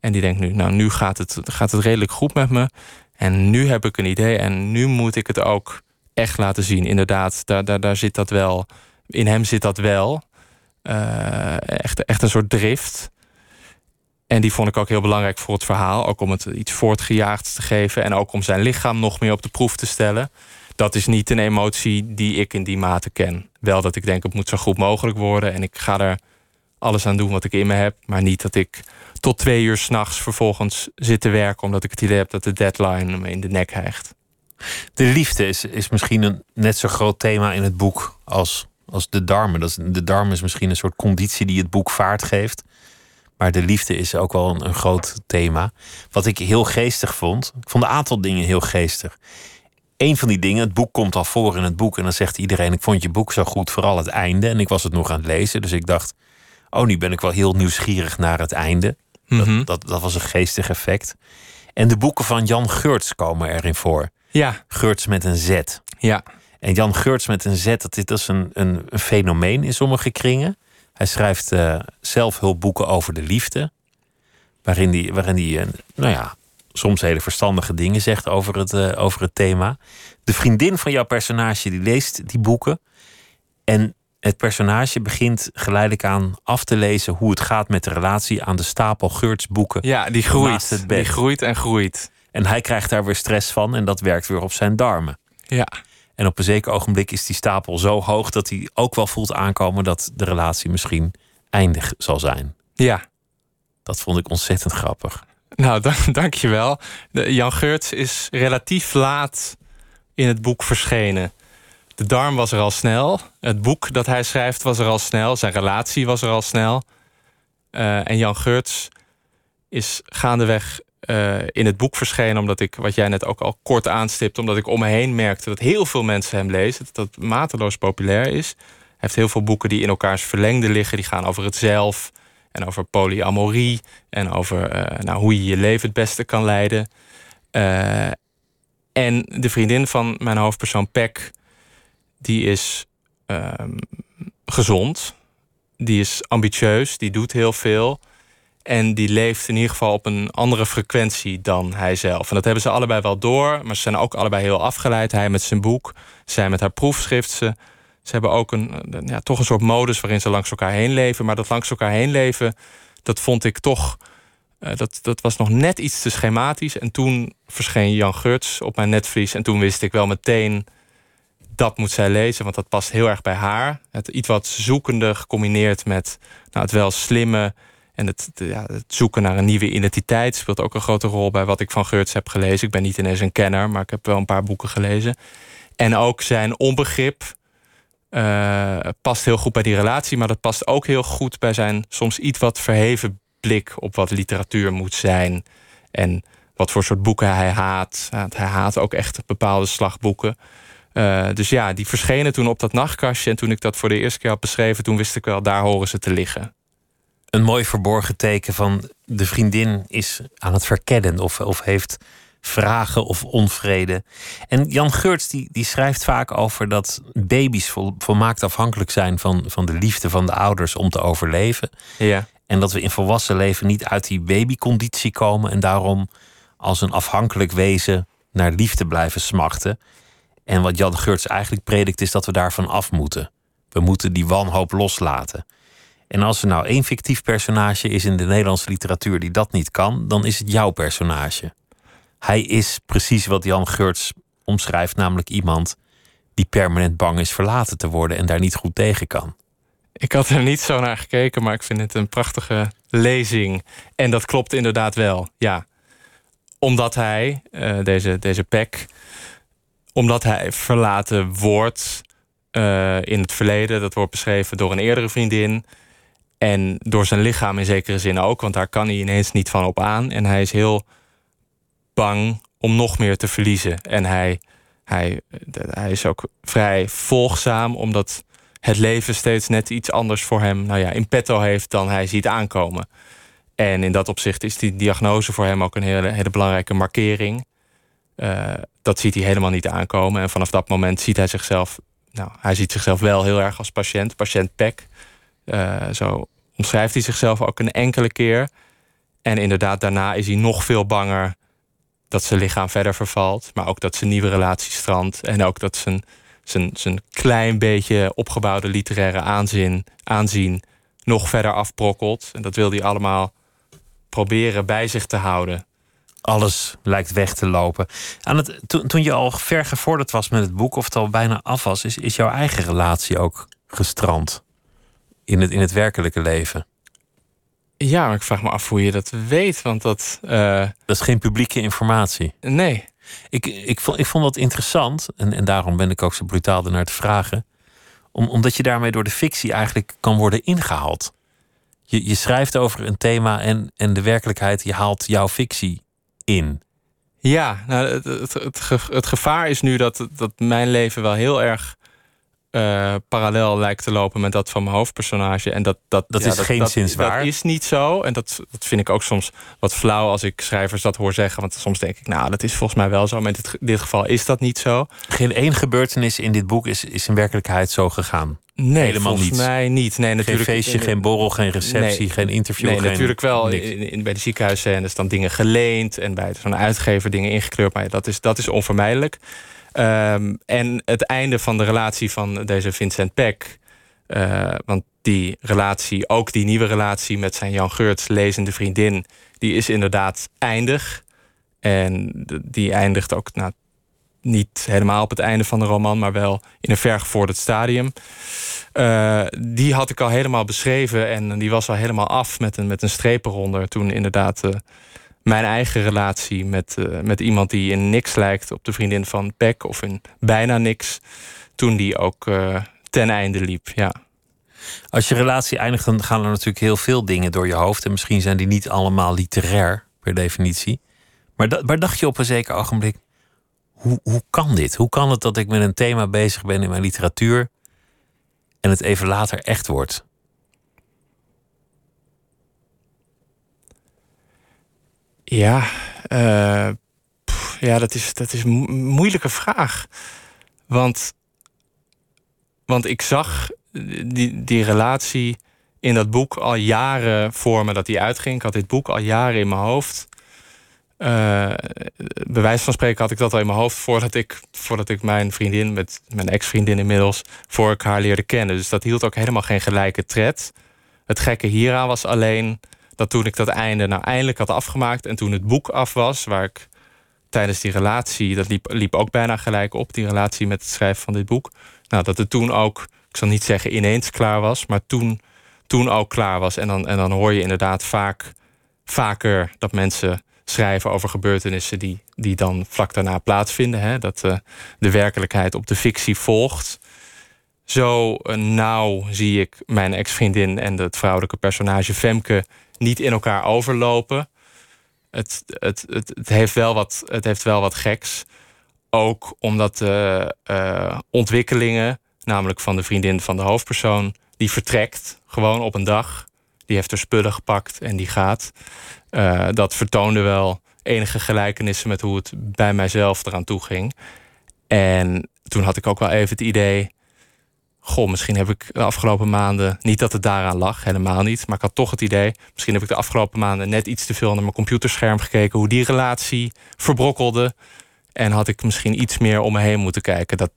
Speaker 5: En die denkt nu, nou, nu gaat het, gaat het redelijk goed met me. En nu heb ik een idee en nu moet ik het ook echt laten zien. Inderdaad, daar, daar, daar zit dat wel. In hem zit dat wel. Uh, echt, echt een soort drift. En die vond ik ook heel belangrijk voor het verhaal. Ook om het iets voortgejaagd te geven. En ook om zijn lichaam nog meer op de proef te stellen. Dat is niet een emotie die ik in die mate ken. Wel dat ik denk, het moet zo goed mogelijk worden. En ik ga er alles aan doen wat ik in me heb. Maar niet dat ik tot twee uur s'nachts vervolgens zit te werken... omdat ik het idee heb dat de deadline me in de nek hijgt.
Speaker 4: De liefde is, is misschien een net zo groot thema in het boek als, als de darmen. Dat de darmen is misschien een soort conditie die het boek vaart geeft. Maar de liefde is ook wel een, een groot thema. Wat ik heel geestig vond. Ik vond een aantal dingen heel geestig. Een van die dingen, het boek komt al voor in het boek. En dan zegt iedereen: Ik vond je boek zo goed, vooral het einde. En ik was het nog aan het lezen. Dus ik dacht: Oh, nu ben ik wel heel nieuwsgierig naar het einde. dat,
Speaker 5: Mhm.
Speaker 4: dat, dat was een geestig effect. En de boeken van Jan Geurts komen erin voor.
Speaker 5: Ja,
Speaker 4: Geurts met een Z.
Speaker 5: ja,
Speaker 4: En Jan Geurts met een Z, dat is, dat is een, een, een fenomeen in sommige kringen. Hij schrijft eh, zelfhulpboeken over de liefde. Waarin hij, waarin hij eh, nou ja, soms hele verstandige dingen zegt over het, eh, over het thema. De vriendin van jouw personage die leest die boeken. En het personage begint geleidelijk aan af te lezen hoe het gaat met de relatie aan de stapel Geurts boeken.
Speaker 5: ja, die groeit.
Speaker 4: het bed.
Speaker 5: Die groeit en groeit.
Speaker 4: En hij krijgt daar weer stress van en dat werkt weer op zijn darmen.
Speaker 5: Ja,
Speaker 4: En op een zeker ogenblik is die stapel zo hoog dat hij ook wel voelt aankomen dat de relatie misschien eindig zal zijn.
Speaker 5: ja.
Speaker 4: Dat vond ik ontzettend grappig.
Speaker 5: Nou, dank, dankjewel. De, Jan Geurts is relatief laat in het boek verschenen. De darm was er al snel. Het boek dat hij schrijft was er al snel. Zijn relatie was er al snel. Eh, en Jan Geurts is gaandeweg eh, in het boek verschenen... omdat ik, wat jij net ook al kort aanstipt... omdat ik om me heen merkte dat heel veel mensen hem lezen. Dat dat mateloos populair is. Hij heeft heel veel boeken die in elkaars verlengde liggen. Die gaan over het zelf en over polyamorie... en over eh, nou, hoe je je leven het beste kan leiden. Eh, en de vriendin van mijn hoofdpersoon, Peck... die is ehm, gezond. Die is ambitieus, die doet heel veel... En die leeft in ieder geval op een andere frequentie dan hij zelf. En dat hebben ze allebei wel door, maar ze zijn ook allebei heel afgeleid. Hij met zijn boek, zij met haar proefschrift. Ze, ze hebben ook een, ja, toch een soort modus waarin ze langs elkaar heen leven. Maar dat langs elkaar heen leven, dat vond ik toch. eh, dat, dat was nog net iets te schematisch. En toen verscheen Jan Geurts op mijn netvlies. En toen wist ik wel meteen. Dat moet zij lezen, want dat past heel erg bij haar. Het iets wat zoekende gecombineerd met nou, het wel slimme. En het, ja, het zoeken naar een nieuwe identiteit speelt ook een grote rol bij wat ik van Geurts heb gelezen. Ik ben niet ineens een kenner, maar ik heb wel een paar boeken gelezen. En ook zijn onbegrip uh, past heel goed bij die relatie, maar dat past ook heel goed bij zijn soms iets wat verheven blik op wat literatuur moet zijn. En wat voor soort boeken hij haat. Hij haat ook echt bepaalde slagboeken. Uh, dus ja, die verschenen toen op dat nachtkastje. En toen ik dat voor de eerste keer had beschreven, toen wist ik wel, daar horen ze te liggen.
Speaker 4: Een mooi verborgen teken van de vriendin is aan het verkennen of, of heeft vragen of onvrede. En Jan Geurts die, die schrijft vaak over dat baby's vol, volmaakt afhankelijk zijn van, van de liefde van de ouders om te overleven.
Speaker 5: Ja.
Speaker 4: En dat we in volwassen leven niet uit die babyconditie komen en daarom als een afhankelijk wezen naar liefde blijven smachten. En wat Jan Geurts eigenlijk predikt is dat we daarvan af moeten. We moeten die wanhoop loslaten. En als er nou één fictief personage is in de Nederlandse literatuur die dat niet kan, dan is het jouw personage. Hij is precies wat Jan Geurts omschrijft, namelijk iemand die permanent bang is verlaten te worden en daar niet goed tegen kan.
Speaker 5: Ik had er niet zo naar gekeken, maar ik vind het een prachtige lezing. En dat klopt inderdaad wel, ja. Omdat hij, uh, deze, deze Peck, omdat hij verlaten wordt uh, in het verleden. Dat wordt beschreven door een eerdere vriendin. En door zijn lichaam in zekere zin ook, want daar kan hij ineens niet van op aan. En hij is heel bang om nog meer te verliezen. En hij, hij, hij is ook vrij volgzaam, omdat het leven steeds net iets anders voor hem nou ja, in petto heeft dan hij ziet aankomen. En in dat opzicht is die diagnose voor hem ook een hele, hele belangrijke markering. Uh, dat ziet hij helemaal niet aankomen. En vanaf dat moment ziet hij zichzelf, nou, hij ziet zichzelf wel heel erg als patiënt, patiënt Peck. Uh, zo omschrijft hij zichzelf ook een enkele keer. En inderdaad, daarna is hij nog veel banger dat zijn lichaam verder vervalt. Maar ook dat zijn nieuwe relatie strandt. En ook dat zijn, zijn, zijn klein beetje opgebouwde literaire aanzien, aanzien nog verder afbrokkelt. En dat wil hij allemaal proberen bij zich te houden.
Speaker 4: Alles lijkt weg te lopen. Aan het, toen, toen je al ver gevorderd was met het boek, of het al bijna af was, is, is jouw eigen relatie ook gestrand in het, in het werkelijke leven?
Speaker 5: Ja, maar ik vraag me af hoe je dat weet, want dat... Uh...
Speaker 4: Dat is geen publieke informatie.
Speaker 5: Nee.
Speaker 4: Ik, ik, vond, ik vond dat interessant, en, en daarom ben ik ook zo brutaal ernaar te vragen. Om, omdat je daarmee door de fictie eigenlijk kan worden ingehaald. Je, je schrijft over een thema en, en de werkelijkheid, je haalt jouw fictie in.
Speaker 5: Ja, nou, het, het, het, het gevaar is nu dat, dat mijn leven wel heel erg uh, parallel lijkt te lopen met dat van mijn hoofdpersonage. En dat, dat,
Speaker 4: dat is geen
Speaker 5: dat,
Speaker 4: waar.
Speaker 5: Dat is niet zo. En dat, dat vind ik ook soms wat flauw als ik schrijvers dat hoor zeggen. Want soms denk ik, nou, dat is volgens mij wel zo. Maar in dit, dit geval is dat niet zo.
Speaker 4: Geen één gebeurtenis in dit boek is, is in werkelijkheid zo gegaan.
Speaker 5: Nee, Helemaal volgens mij niet. Nee, natuurlijk,
Speaker 4: geen feestje, geen borrel, geen receptie, geen interview.
Speaker 5: Nee,
Speaker 4: geen,
Speaker 5: natuurlijk wel. In, in, bij de ziekenhuisscènes dan dingen geleend en bij zo'n uitgever dingen ingekleurd. Maar dat is, dat is onvermijdelijk. Um, en het einde van de relatie van deze Vincent Peck. Uh, want die relatie, ook die nieuwe relatie met zijn Jan Geurts lezende vriendin, die is inderdaad eindig. En die eindigt ook nou, niet helemaal op het einde van de roman, maar wel in een vergevorderd stadium. Uh, die had ik al helemaal beschreven en die was al helemaal af met een, met een streep eronder. Toen inderdaad uh, mijn eigen relatie met, uh, met iemand die in niks lijkt op de vriendin van Peck of in bijna niks, toen die ook uh, ten einde liep. Ja.
Speaker 4: Als je relatie eindigt, dan gaan er natuurlijk heel veel dingen door je hoofd. En misschien zijn die niet allemaal literair per definitie. Maar da waar dacht je op een zeker ogenblik: hoe, hoe kan dit? Hoe kan het dat ik met een thema bezig ben in mijn literatuur en het even later echt wordt?
Speaker 5: Ja, uh, ja dat, is, dat is een moeilijke vraag. Want, want ik zag die, die relatie in dat boek al jaren voor me dat die uitging. Ik had dit boek al jaren in mijn hoofd. Bij wijze van spreken had ik dat al in mijn hoofd voordat ik, voordat ik mijn vriendin, met mijn ex-vriendin inmiddels, voor ik haar leerde kennen. Dus dat hield ook helemaal geen gelijke tred. Het gekke hieraan was alleen dat toen ik dat einde nou eindelijk had afgemaakt en toen het boek af was, waar ik tijdens die relatie, dat liep, liep ook bijna gelijk op, die relatie met het schrijven van dit boek. Nou, dat het toen ook, ik zal niet zeggen ineens klaar was, maar toen, toen ook klaar was. En dan, en dan hoor je inderdaad vaak, vaker dat mensen schrijven over gebeurtenissen die, die dan vlak daarna plaatsvinden. Hè? Dat uh, de werkelijkheid op de fictie volgt. Zo uh, nauw zie ik mijn ex-vriendin en het vrouwelijke personage Femke niet in elkaar overlopen. Het, het, het, het, heeft, wel wat, het heeft wel wat geks. Ook omdat de uh, ontwikkelingen, namelijk van de vriendin van de hoofdpersoon, die vertrekt gewoon op een dag. Die heeft er spullen gepakt en die gaat. Uh, dat vertoonde wel enige gelijkenissen met hoe het bij mijzelf eraan toe ging. En toen had ik ook wel even het idee. Goh, misschien heb ik de afgelopen maanden. Niet dat het daaraan lag, helemaal niet. Maar ik had toch het idee. Misschien heb ik de afgelopen maanden net iets te veel naar mijn computerscherm gekeken. Hoe die relatie verbrokkelde. En had ik misschien iets meer om me heen moeten kijken. Dat,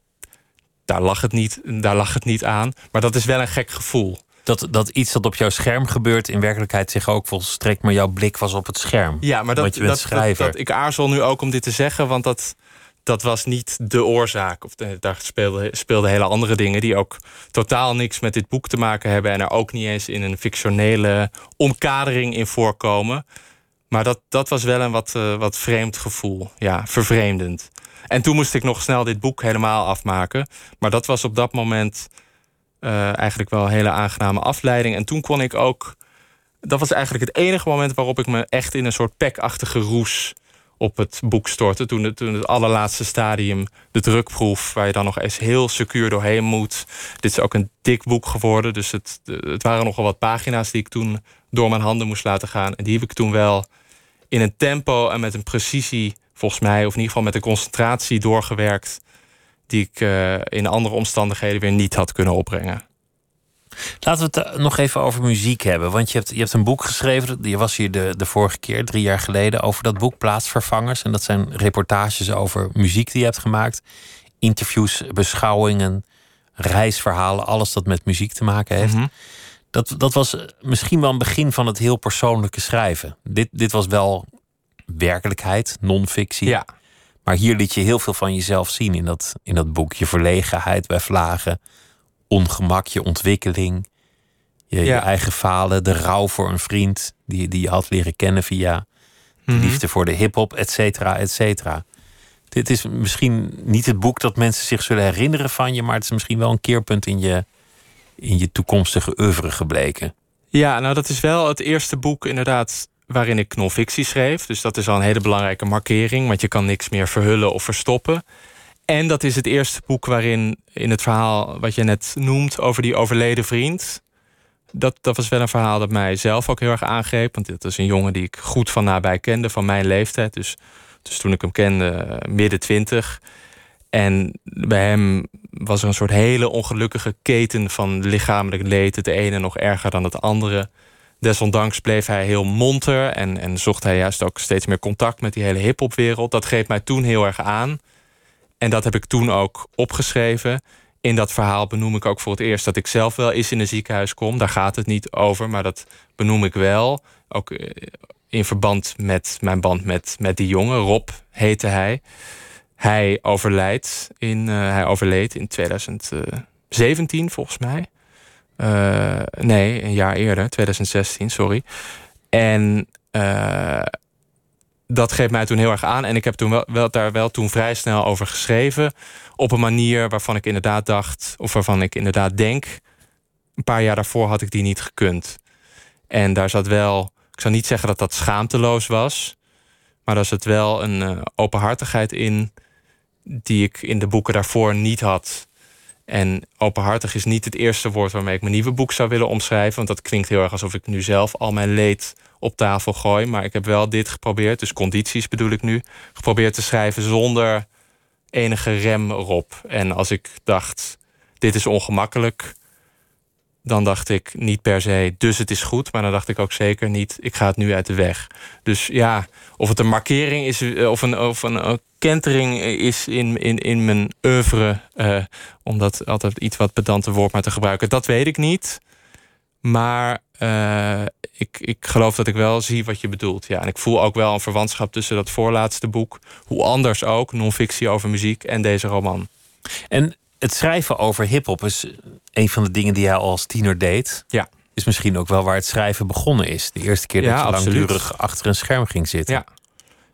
Speaker 5: daar, lag het niet, daar lag het niet aan. Maar dat is wel een gek gevoel.
Speaker 4: Dat, dat iets dat op jouw scherm gebeurt, in werkelijkheid zich ook volstrekt, maar jouw blik was op het scherm.
Speaker 5: Ja, maar dat,
Speaker 4: je
Speaker 5: dat,
Speaker 4: schrijver.
Speaker 5: Dat, ik aarzel nu ook om dit te zeggen, want dat, dat was niet de oorzaak. Of de, daar speelden speelde hele andere dingen die ook totaal niks met dit boek te maken hebben. En er ook niet eens in een fictionele omkadering in voorkomen. Maar dat, dat was wel een wat, uh, wat vreemd gevoel. Ja, vervreemdend. En toen moest ik nog snel dit boek helemaal afmaken. Maar dat was op dat moment uh, eigenlijk wel een hele aangename afleiding. En toen kon ik ook. Dat was eigenlijk het enige moment waarop ik me echt in een soort pekachtige roes op het boek stortte. Toen het, toen het allerlaatste stadium, de drukproef, waar je dan nog eens heel secuur doorheen moet. Dit is ook een dik boek geworden. Dus het, het waren nogal wat pagina's die ik toen door mijn handen moest laten gaan. En die heb ik toen wel in een tempo en met een precisie, volgens mij, of in ieder geval met een concentratie doorgewerkt. Die ik uh, in andere omstandigheden weer niet had kunnen opbrengen.
Speaker 4: Laten we het nog even over muziek hebben. Want je hebt, je hebt een boek geschreven. Je was hier de, de vorige keer, drie jaar geleden, over dat boek Plaatsvervangers. En dat zijn reportages over muziek die je hebt gemaakt. Interviews, beschouwingen, reisverhalen, alles dat met muziek te maken heeft. Mm -hmm. dat, dat was misschien wel een begin van het heel persoonlijke schrijven. Dit, dit was wel werkelijkheid, non-fictie.
Speaker 5: Ja.
Speaker 4: Maar hier liet je heel veel van jezelf zien in dat, in dat boek. Je verlegenheid bij vlagen ongemak, je ontwikkeling, je, ja. je, eigen falen, de rouw voor een vriend die, die je had leren kennen via mm -hmm. liefde voor de hip-hop, et cetera, et cetera. Dit is misschien niet het boek dat mensen zich zullen herinneren van je, maar het is misschien wel een keerpunt in je, in je toekomstige oeuvre gebleken.
Speaker 5: Ja, nou, dat is wel het eerste boek, inderdaad, waarin ik non-fictie schreef. Dus dat is al een hele belangrijke markering, want je kan niks meer verhullen of verstoppen. En dat is het eerste boek waarin in het verhaal wat je net noemt over die overleden vriend. Dat, dat was wel een verhaal dat mij zelf ook heel erg aangreep. Want dit is een jongen die ik goed van nabij kende, van mijn leeftijd. Dus, dus toen ik hem kende, midden twintig. En bij hem was er een soort hele ongelukkige keten van lichamelijk leed. Het ene nog erger dan het andere. Desondanks bleef hij heel monter en, en zocht hij juist ook steeds meer contact met die hele hip-hopwereld. Dat greep mij toen heel erg aan. En dat heb ik toen ook opgeschreven. In dat verhaal benoem ik ook voor het eerst dat ik zelf wel eens in een ziekenhuis kom. Daar gaat het niet over, maar dat benoem ik wel. Ook in verband met mijn band met, met die jongen. Rob heette hij. Hij overlijdt in, uh, hij overleed in 2017 volgens mij. Nee, een jaar eerder, 2016, sorry. En dat geeft mij toen heel erg aan. En ik heb toen wel, daar wel toen vrij snel over geschreven. Op een manier waarvan ik inderdaad dacht, of waarvan ik inderdaad denk. Een paar jaar daarvoor had ik die niet gekund. En daar zat wel, ik zou niet zeggen dat dat schaamteloos was. Maar daar zat wel een uh, openhartigheid in. Die ik in de boeken daarvoor niet had. En openhartig is niet het eerste woord waarmee ik mijn nieuwe boek zou willen omschrijven. Want dat klinkt heel erg alsof ik nu zelf al mijn leed op tafel gooi. Maar ik heb wel dit geprobeerd, dus condities bedoel ik nu, geprobeerd te schrijven zonder enige rem erop. En als ik dacht, dit is ongemakkelijk, dan dacht ik niet per se, dus het is goed. Maar dan dacht ik ook zeker niet, ik ga het nu uit de weg. Dus ja, of het een markering is of een, of een, een kentering is in, in, in mijn oeuvre, uh, om dat altijd iets wat pedante woord maar te gebruiken, dat weet ik niet. Maar uh, ik, ik geloof dat ik wel zie wat je bedoelt. Ja, en ik voel ook wel een verwantschap tussen dat voorlaatste boek, hoe anders ook, non-fictie over muziek, en deze roman.
Speaker 4: En het schrijven over hip-hop is een van de dingen die jij als tiener deed.
Speaker 5: Ja.
Speaker 4: Is misschien ook wel waar het schrijven begonnen is. De eerste keer dat
Speaker 5: ja,
Speaker 4: je
Speaker 5: absoluut.
Speaker 4: langdurig achter een scherm ging zitten.
Speaker 5: Ja,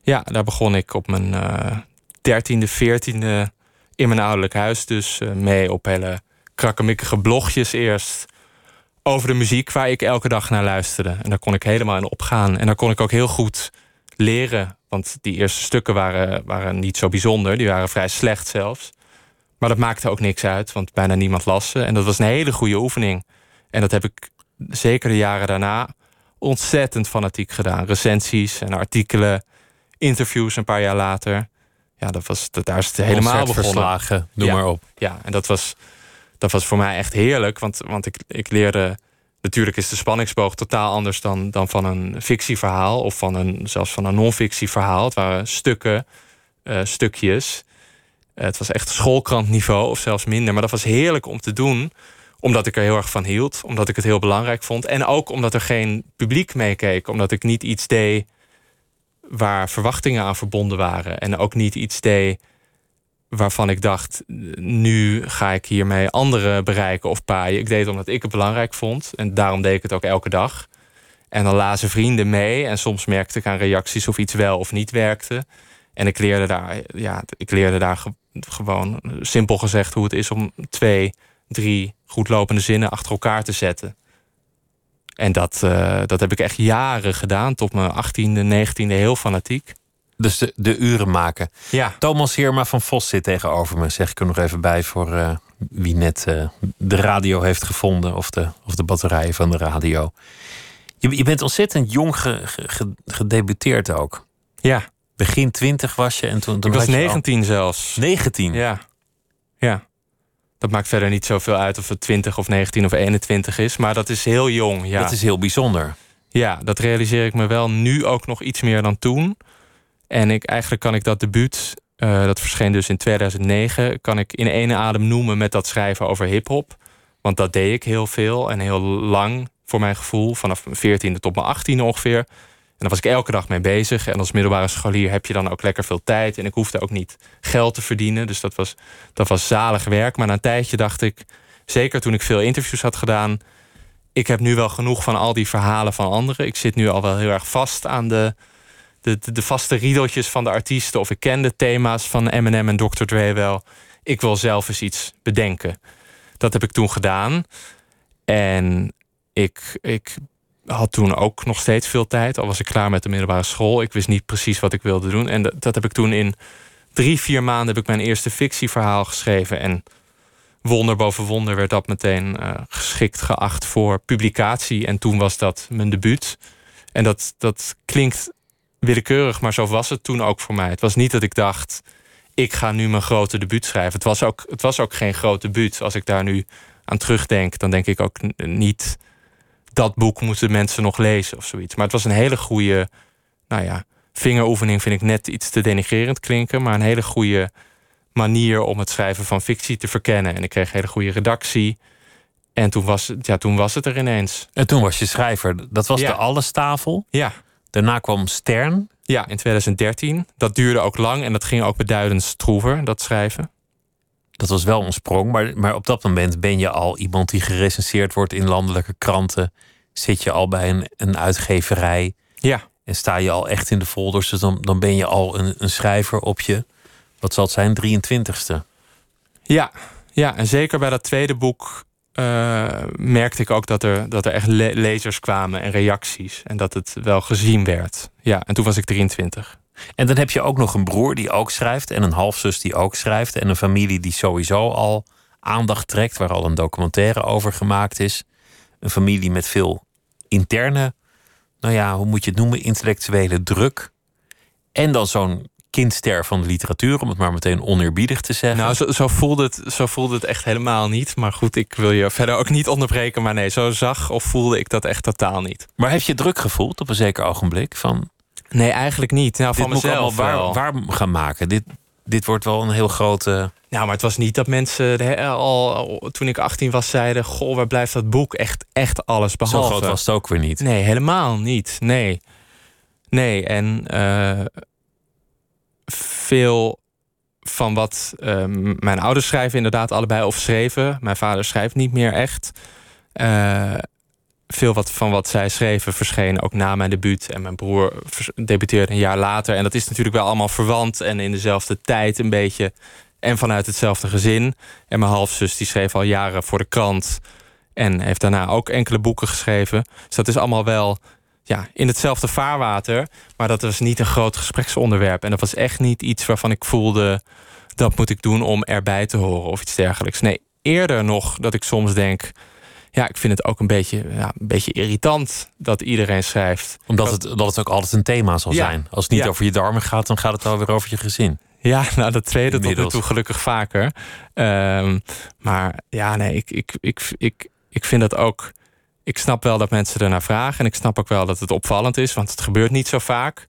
Speaker 5: ja daar begon ik op mijn dertiende, uh, veertiende in mijn ouderlijk huis. Dus uh, mee op hele krakkemikkige blogjes eerst over de muziek waar ik elke dag naar luisterde. En daar kon ik helemaal in opgaan. En daar kon ik ook heel goed leren. Want die eerste stukken waren, waren niet zo bijzonder. Die waren vrij slecht zelfs. Maar dat maakte ook niks uit, want bijna niemand las ze. En dat was een hele goede oefening. En dat heb ik zeker de jaren daarna ontzettend fanatiek gedaan. Recensies en artikelen, interviews een paar jaar later. Ja, dat was, dat, daar is het helemaal begonnen.
Speaker 4: Verslagen, noem
Speaker 5: Ja.
Speaker 4: maar op.
Speaker 5: Ja, en dat was, dat was voor mij echt heerlijk. Want, want ik, ik leerde. Natuurlijk is de spanningsboog totaal anders dan, dan van een fictieverhaal. Of van een, zelfs van een non-fictieverhaal. Het waren stukken, eh, stukjes. Eh, het was echt schoolkrantniveau of zelfs minder. Maar dat was heerlijk om te doen. Omdat ik er heel erg van hield. Omdat ik het heel belangrijk vond. En ook omdat er geen publiek meekeek. Omdat ik niet iets deed waar verwachtingen aan verbonden waren. En ook niet iets deed waarvan ik dacht, nu ga ik hiermee anderen bereiken of paaien. Ik deed het omdat ik het belangrijk vond. En daarom deed ik het ook elke dag. En dan lazen vrienden mee. En soms merkte ik aan reacties of iets wel of niet werkte. En ik leerde daar, ja, ik leerde daar ge- gewoon, simpel gezegd, hoe het is om twee, drie goedlopende zinnen achter elkaar te zetten. En dat, eh, dat heb ik echt jaren gedaan, tot mijn 18e, 19e, heel fanatiek.
Speaker 4: Dus de, de uren maken.
Speaker 5: Ja.
Speaker 4: Thomas Heerma van Vos zit tegenover me. Zeg ik er nog even bij voor eh, wie net eh, de radio heeft gevonden. Of de, of de batterijen van de radio. Je, je bent ontzettend jong ge- ge- ge- gedebuteerd ook.
Speaker 5: Ja,
Speaker 4: Begin twintig was je en toen, toen
Speaker 5: ik was 19 zelfs.
Speaker 4: 19?
Speaker 5: Ja. Ja. Dat maakt verder niet zoveel uit of het 20 of 19 of 21 is. Maar dat is heel jong. Ja,
Speaker 4: Dat is heel bijzonder.
Speaker 5: ja dat realiseer ik me wel nu ook nog iets meer dan toen. En ik, eigenlijk kan ik dat debuut, eh, dat verscheen dus in 2009... kan ik in één adem noemen met dat schrijven over hiphop. Want dat deed ik heel veel en heel lang voor mijn gevoel. Vanaf mijn 14e tot mijn 18e ongeveer. En daar was ik elke dag mee bezig. En als middelbare scholier heb je dan ook lekker veel tijd. En ik hoefde ook niet geld te verdienen. Dus dat was, dat was zalig werk. Maar na een tijdje dacht ik, zeker toen ik veel interviews had gedaan... ik heb nu wel genoeg van al die verhalen van anderen. Ik zit nu al wel heel erg vast aan de, de, vaste riedeltjes van de artiesten. Of ik ken de thema's van Eminem en Dr. Dre wel. Ik wil zelf eens iets bedenken. Dat heb ik toen gedaan. En ik, ik had toen ook nog steeds veel tijd. Al was ik klaar met de middelbare school. Ik wist niet precies wat ik wilde doen. En dat, dat heb ik toen in drie, vier maanden heb ik mijn eerste fictieverhaal geschreven. En wonder boven wonder werd dat meteen eh, geschikt geacht voor publicatie. En toen was dat mijn debuut. En dat, dat klinkt willekeurig, maar zo was het toen ook voor mij. Het was niet dat ik dacht, ik ga nu mijn grote debuut schrijven. Het was ook, het was ook geen groot debuut. Als ik daar nu aan terugdenk, dan denk ik ook niet dat boek moeten mensen nog lezen of zoiets. Maar het was een hele goede, nou ja, vingeroefening vind ik net iets te denigrerend klinken, maar een hele goede manier om het schrijven van fictie te verkennen. En ik kreeg hele goede redactie. En toen was, het, ja, toen was het er ineens.
Speaker 4: En toen was je schrijver. Dat was
Speaker 5: Ja.
Speaker 4: de Allestafel.
Speaker 5: Ja,
Speaker 4: Daarna kwam Stern.
Speaker 5: ja, in 2013. Dat duurde ook lang en dat ging ook beduidend stroever, dat schrijven.
Speaker 4: Dat was wel een sprong. Maar, maar op dat moment ben je al iemand die gerecenseerd wordt in landelijke kranten. Zit je al bij een, een uitgeverij.
Speaker 5: Ja,
Speaker 4: En sta je al echt in de folders. Dus dan, dan ben je al een, een schrijver op je. Wat zal het zijn? 23ste.
Speaker 5: Ja, ja, en zeker bij dat tweede boek eh, merkte ik ook dat er, dat er echt le- lezers kwamen en reacties. En dat het wel gezien werd. Ja, en toen was ik 23.
Speaker 4: En dan heb je ook nog een broer die ook schrijft. En een halfzus die ook schrijft. En een familie die sowieso al aandacht trekt. Waar al een documentaire over gemaakt is. Een familie met veel interne, nou ja, hoe moet je het noemen? Intellectuele druk. En dan zo'n kindster van de literatuur, om het maar meteen oneerbiedig te zeggen.
Speaker 5: Nou, zo, zo, voelde het, zo voelde het echt helemaal niet. Maar goed, ik wil je verder ook niet onderbreken. Maar nee, zo zag of voelde ik dat echt totaal niet.
Speaker 4: maar heb je druk gevoeld op een zeker ogenblik? Van,
Speaker 5: Nee, eigenlijk niet. Nou, van mezelf
Speaker 4: waar, waar gaan maken. Dit, dit wordt wel een heel grote...
Speaker 5: Nou, maar het was niet dat mensen al, al toen ik 18 was zeiden... goh, waar blijft dat boek? Echt, echt alles
Speaker 4: Zo
Speaker 5: behalve.
Speaker 4: groot was het ook weer niet.
Speaker 5: Nee, helemaal niet. Nee. Nee, en eh, veel van wat eh, mijn ouders schrijven inderdaad allebei of schreven. Mijn vader schrijft niet meer echt. Eh, veel wat, van wat zij schreven verscheen ook na mijn debuut. En mijn broer debuteerde een jaar later. En dat is natuurlijk wel allemaal verwant en in dezelfde tijd een beetje En vanuit hetzelfde gezin. En mijn halfzus die schreef al jaren voor de krant. En heeft daarna ook enkele boeken geschreven. Dus dat is allemaal wel ja, in hetzelfde vaarwater. Maar dat was niet een groot gespreksonderwerp. En dat was echt niet iets waarvan ik voelde... dat moet ik doen om erbij te horen of iets dergelijks. Nee, eerder nog dat ik soms denk... ja, ik vind het ook een beetje, ja, een beetje irritant dat iedereen schrijft.
Speaker 4: Omdat het, dat het ook altijd een thema zal
Speaker 5: Ja.
Speaker 4: zijn. Als het niet
Speaker 5: Ja.
Speaker 4: over je darmen gaat, dan gaat het alweer over je gezin.
Speaker 5: Ja, nou dat tweede tot nu toe gelukkig vaker. Ehm, maar ja, nee, ik, ik, ik, ik, ik vind dat ook... Ik snap wel dat mensen ernaar vragen. En ik snap ook wel dat het opvallend is, want het gebeurt niet zo vaak.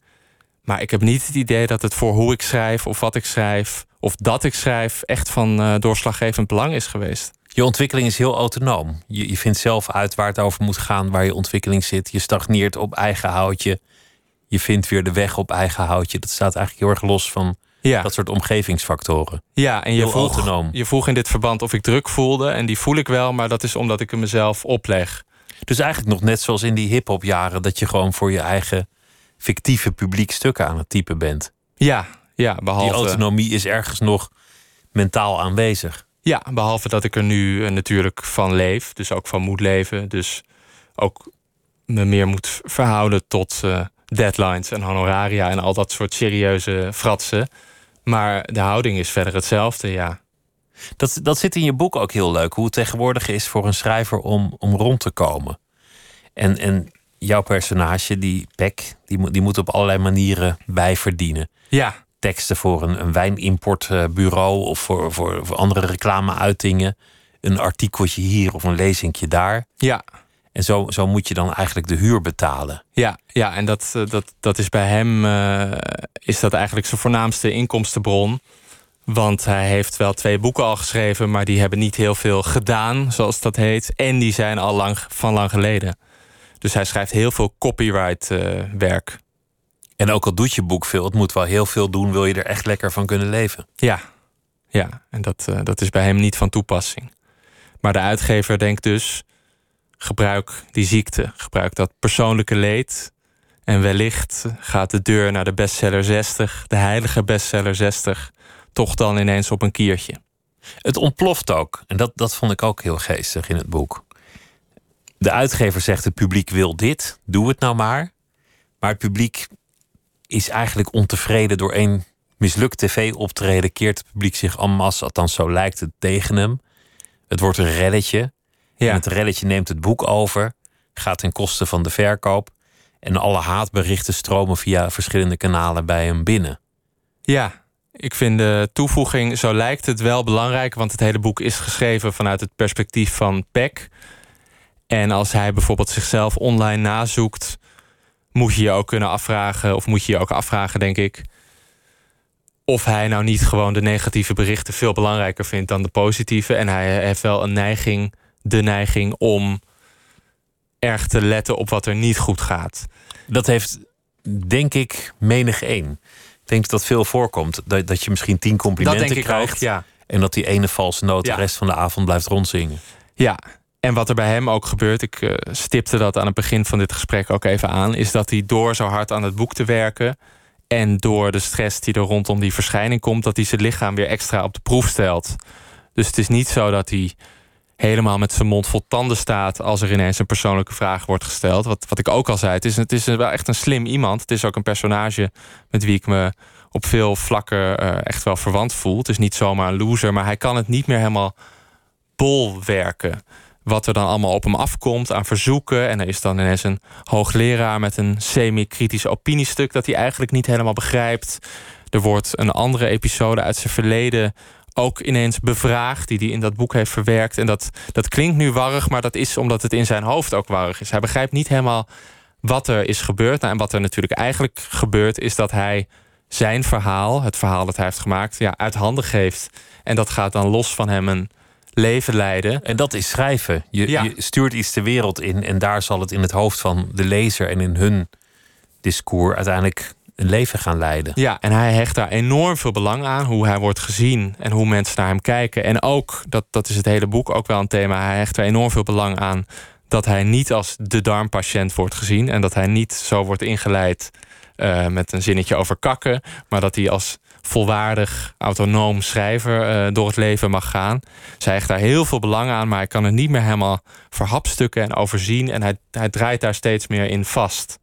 Speaker 5: Maar ik heb niet het idee dat het voor hoe ik schrijf of wat ik schrijf... of dat ik schrijf echt van eh, doorslaggevend belang is geweest.
Speaker 4: Je ontwikkeling is heel autonoom. Je, je vindt zelf uit waar het over moet gaan, waar je ontwikkeling zit. Je stagneert op eigen houtje. Je vindt weer de weg op eigen houtje. Dat staat eigenlijk heel erg los van
Speaker 5: Ja,
Speaker 4: dat soort omgevingsfactoren.
Speaker 5: ja en je
Speaker 4: Heel
Speaker 5: vroeg,
Speaker 4: autonoom.
Speaker 5: je vroeg in dit verband of ik druk voelde. En die voel ik wel, maar dat is omdat ik hem mezelf opleg.
Speaker 4: Dus eigenlijk nog net zoals in die hip-hop jaren, dat je gewoon voor je eigen fictieve publiek stukken aan het typen bent.
Speaker 5: Ja, ja
Speaker 4: Die
Speaker 5: behalve...
Speaker 4: autonomie is ergens nog mentaal aanwezig.
Speaker 5: Ja, behalve dat ik er nu eh, natuurlijk van leef. Dus ook van moet leven. Dus ook me meer moet verhouden tot eh, deadlines en honoraria en al dat soort serieuze fratsen. Maar de houding is verder hetzelfde, ja.
Speaker 4: Dat, dat zit in je boek ook heel leuk. Hoe het tegenwoordig is voor een schrijver om, om rond te komen. En, en jouw personage, die Peck, die, moet- die moet op allerlei manieren bijverdienen.
Speaker 5: Ja,
Speaker 4: Teksten voor een, een wijnimportbureau of voor, voor, voor andere reclameuitingen. Een artikeltje hier of een lezingje daar.
Speaker 5: ja,
Speaker 4: En zo, zo moet je dan eigenlijk de huur betalen.
Speaker 5: ja, ja. En dat, eh, dat, dat is bij hem eh, is dat eigenlijk zijn voornaamste inkomstenbron. Want hij heeft wel twee boeken al geschreven, maar die hebben niet heel veel gedaan, zoals dat heet. En die zijn al lang, van lang geleden. Dus hij schrijft heel veel copyright eh, werk.
Speaker 4: En ook al doet je boek veel, het moet wel heel veel doen, wil je er echt lekker van kunnen leven.
Speaker 5: Ja, ja. en dat, eh, dat is bij hem niet van toepassing. Maar de uitgever denkt dus: gebruik die ziekte, gebruik dat persoonlijke leed. En wellicht gaat de deur naar de bestseller 60, de heilige bestseller 60, toch dan ineens op een kiertje.
Speaker 4: Het ontploft ook. En dat, dat vond ik ook heel geestig in het boek. De uitgever zegt: het publiek wil dit, doe het nou maar. Maar het publiek is eigenlijk ontevreden door één mislukt tv-optreden. Keert het publiek zich en masse, althans zo lijkt het, tegen hem. Het wordt een reddetje. En
Speaker 5: Ja,
Speaker 4: het reddetje neemt het boek over, gaat ten koste van de verkoop. En alle haatberichten stromen via verschillende kanalen bij hem binnen.
Speaker 5: ja. Ik vind de toevoeging, zo lijkt het wel belangrijk, want het hele boek is geschreven vanuit het perspectief van Peck. En als hij bijvoorbeeld zichzelf online nazoekt, moet je je ook kunnen afvragen, of moet je je ook afvragen, denk ik, of hij nou niet gewoon de negatieve berichten veel belangrijker vindt dan de positieve. En hij heeft wel een neiging, de neiging om erg te letten op wat er niet goed gaat.
Speaker 4: Dat heeft, denk ik, menig één. Denk dat dat veel voorkomt. Dat, dat je misschien tien complimenten krijgt.
Speaker 5: ook, ja.
Speaker 4: En dat die ene valse noot
Speaker 5: Ja.
Speaker 4: de rest van de avond blijft rondzingen.
Speaker 5: Ja, en wat er bij hem ook gebeurt, ik eh, stipte dat aan het begin van dit gesprek ook even aan, is dat hij door zo hard aan het boek te werken en door de stress die er rondom die verschijning komt, dat hij zijn lichaam weer extra op de proef stelt. Dus het is niet zo dat hij helemaal met zijn mond vol tanden staat als er ineens een persoonlijke vraag wordt gesteld. Wat, wat ik ook al zei, het is, het is wel echt een slim iemand. Het is ook een personage met wie ik me op veel vlakken eh, echt wel verwant voel. Het is niet zomaar een loser, maar hij kan het niet meer helemaal bolwerken. Wat er dan allemaal op hem afkomt aan verzoeken. En er is dan ineens een hoogleraar met een semi-kritisch opiniestuk dat hij eigenlijk niet helemaal begrijpt. Er wordt een andere episode uit zijn verleden ook ineens bevraagd, die hij in dat boek heeft verwerkt. En dat, dat klinkt nu warrig, maar dat is omdat het in zijn hoofd ook warrig is. Hij begrijpt niet helemaal wat er is gebeurd. Nou, en wat er natuurlijk eigenlijk gebeurt, is dat hij zijn verhaal, het verhaal dat hij heeft gemaakt, ja, uit handen geeft. En dat gaat dan los van hem een leven leiden.
Speaker 4: En dat is schrijven. Je,
Speaker 5: Ja.
Speaker 4: je stuurt iets de wereld in en daar zal het in het hoofd van de lezer en in hun discours uiteindelijk een leven gaan leiden.
Speaker 5: Ja, en hij hecht daar enorm veel belang aan. Hoe hij wordt gezien en hoe mensen naar hem kijken. En ook, dat, dat is het hele boek ook wel een thema. Hij hecht er enorm veel belang aan dat hij niet als de darmpatiënt wordt gezien. En dat hij niet zo wordt ingeleid eh, met een zinnetje over kakken. Maar dat hij als volwaardig, autonoom schrijver uh, door het leven mag gaan. Zij hecht daar heel veel belang aan, maar hij kan het niet meer helemaal verhapstukken en overzien. En hij, hij draait daar steeds meer in vast.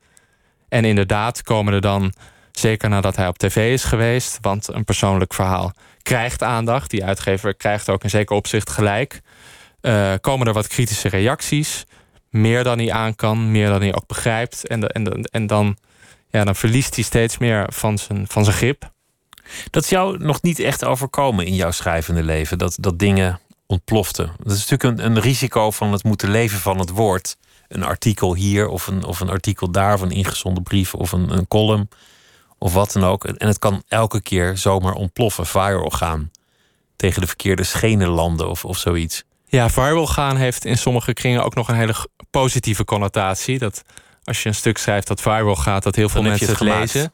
Speaker 5: En inderdaad komen er dan, zeker nadat hij op tv is geweest, want een persoonlijk verhaal krijgt aandacht. Die uitgever krijgt ook in zeker opzicht gelijk. Uh, komen er wat kritische reacties. Meer dan hij aan kan, meer dan hij ook begrijpt. En, en, en dan, ja, dan verliest hij steeds meer van zijn, van zijn grip.
Speaker 4: Dat is jou nog niet echt overkomen in jouw schrijvende leven. Dat, dat dingen ontploften. Dat is natuurlijk een, een risico van het moeten leven van het woord. Een artikel hier of een, of een artikel daar, of een ingezonden brief of een, een column of wat dan ook. En het kan elke keer zomaar ontploffen, viral gaan. Tegen de verkeerde schenen landen of, of zoiets.
Speaker 5: Ja, viral gaan heeft in sommige kringen ook nog een hele positieve connotatie. Dat als je een stuk schrijft dat viral gaat, dat heel veel mensen het, het lezen.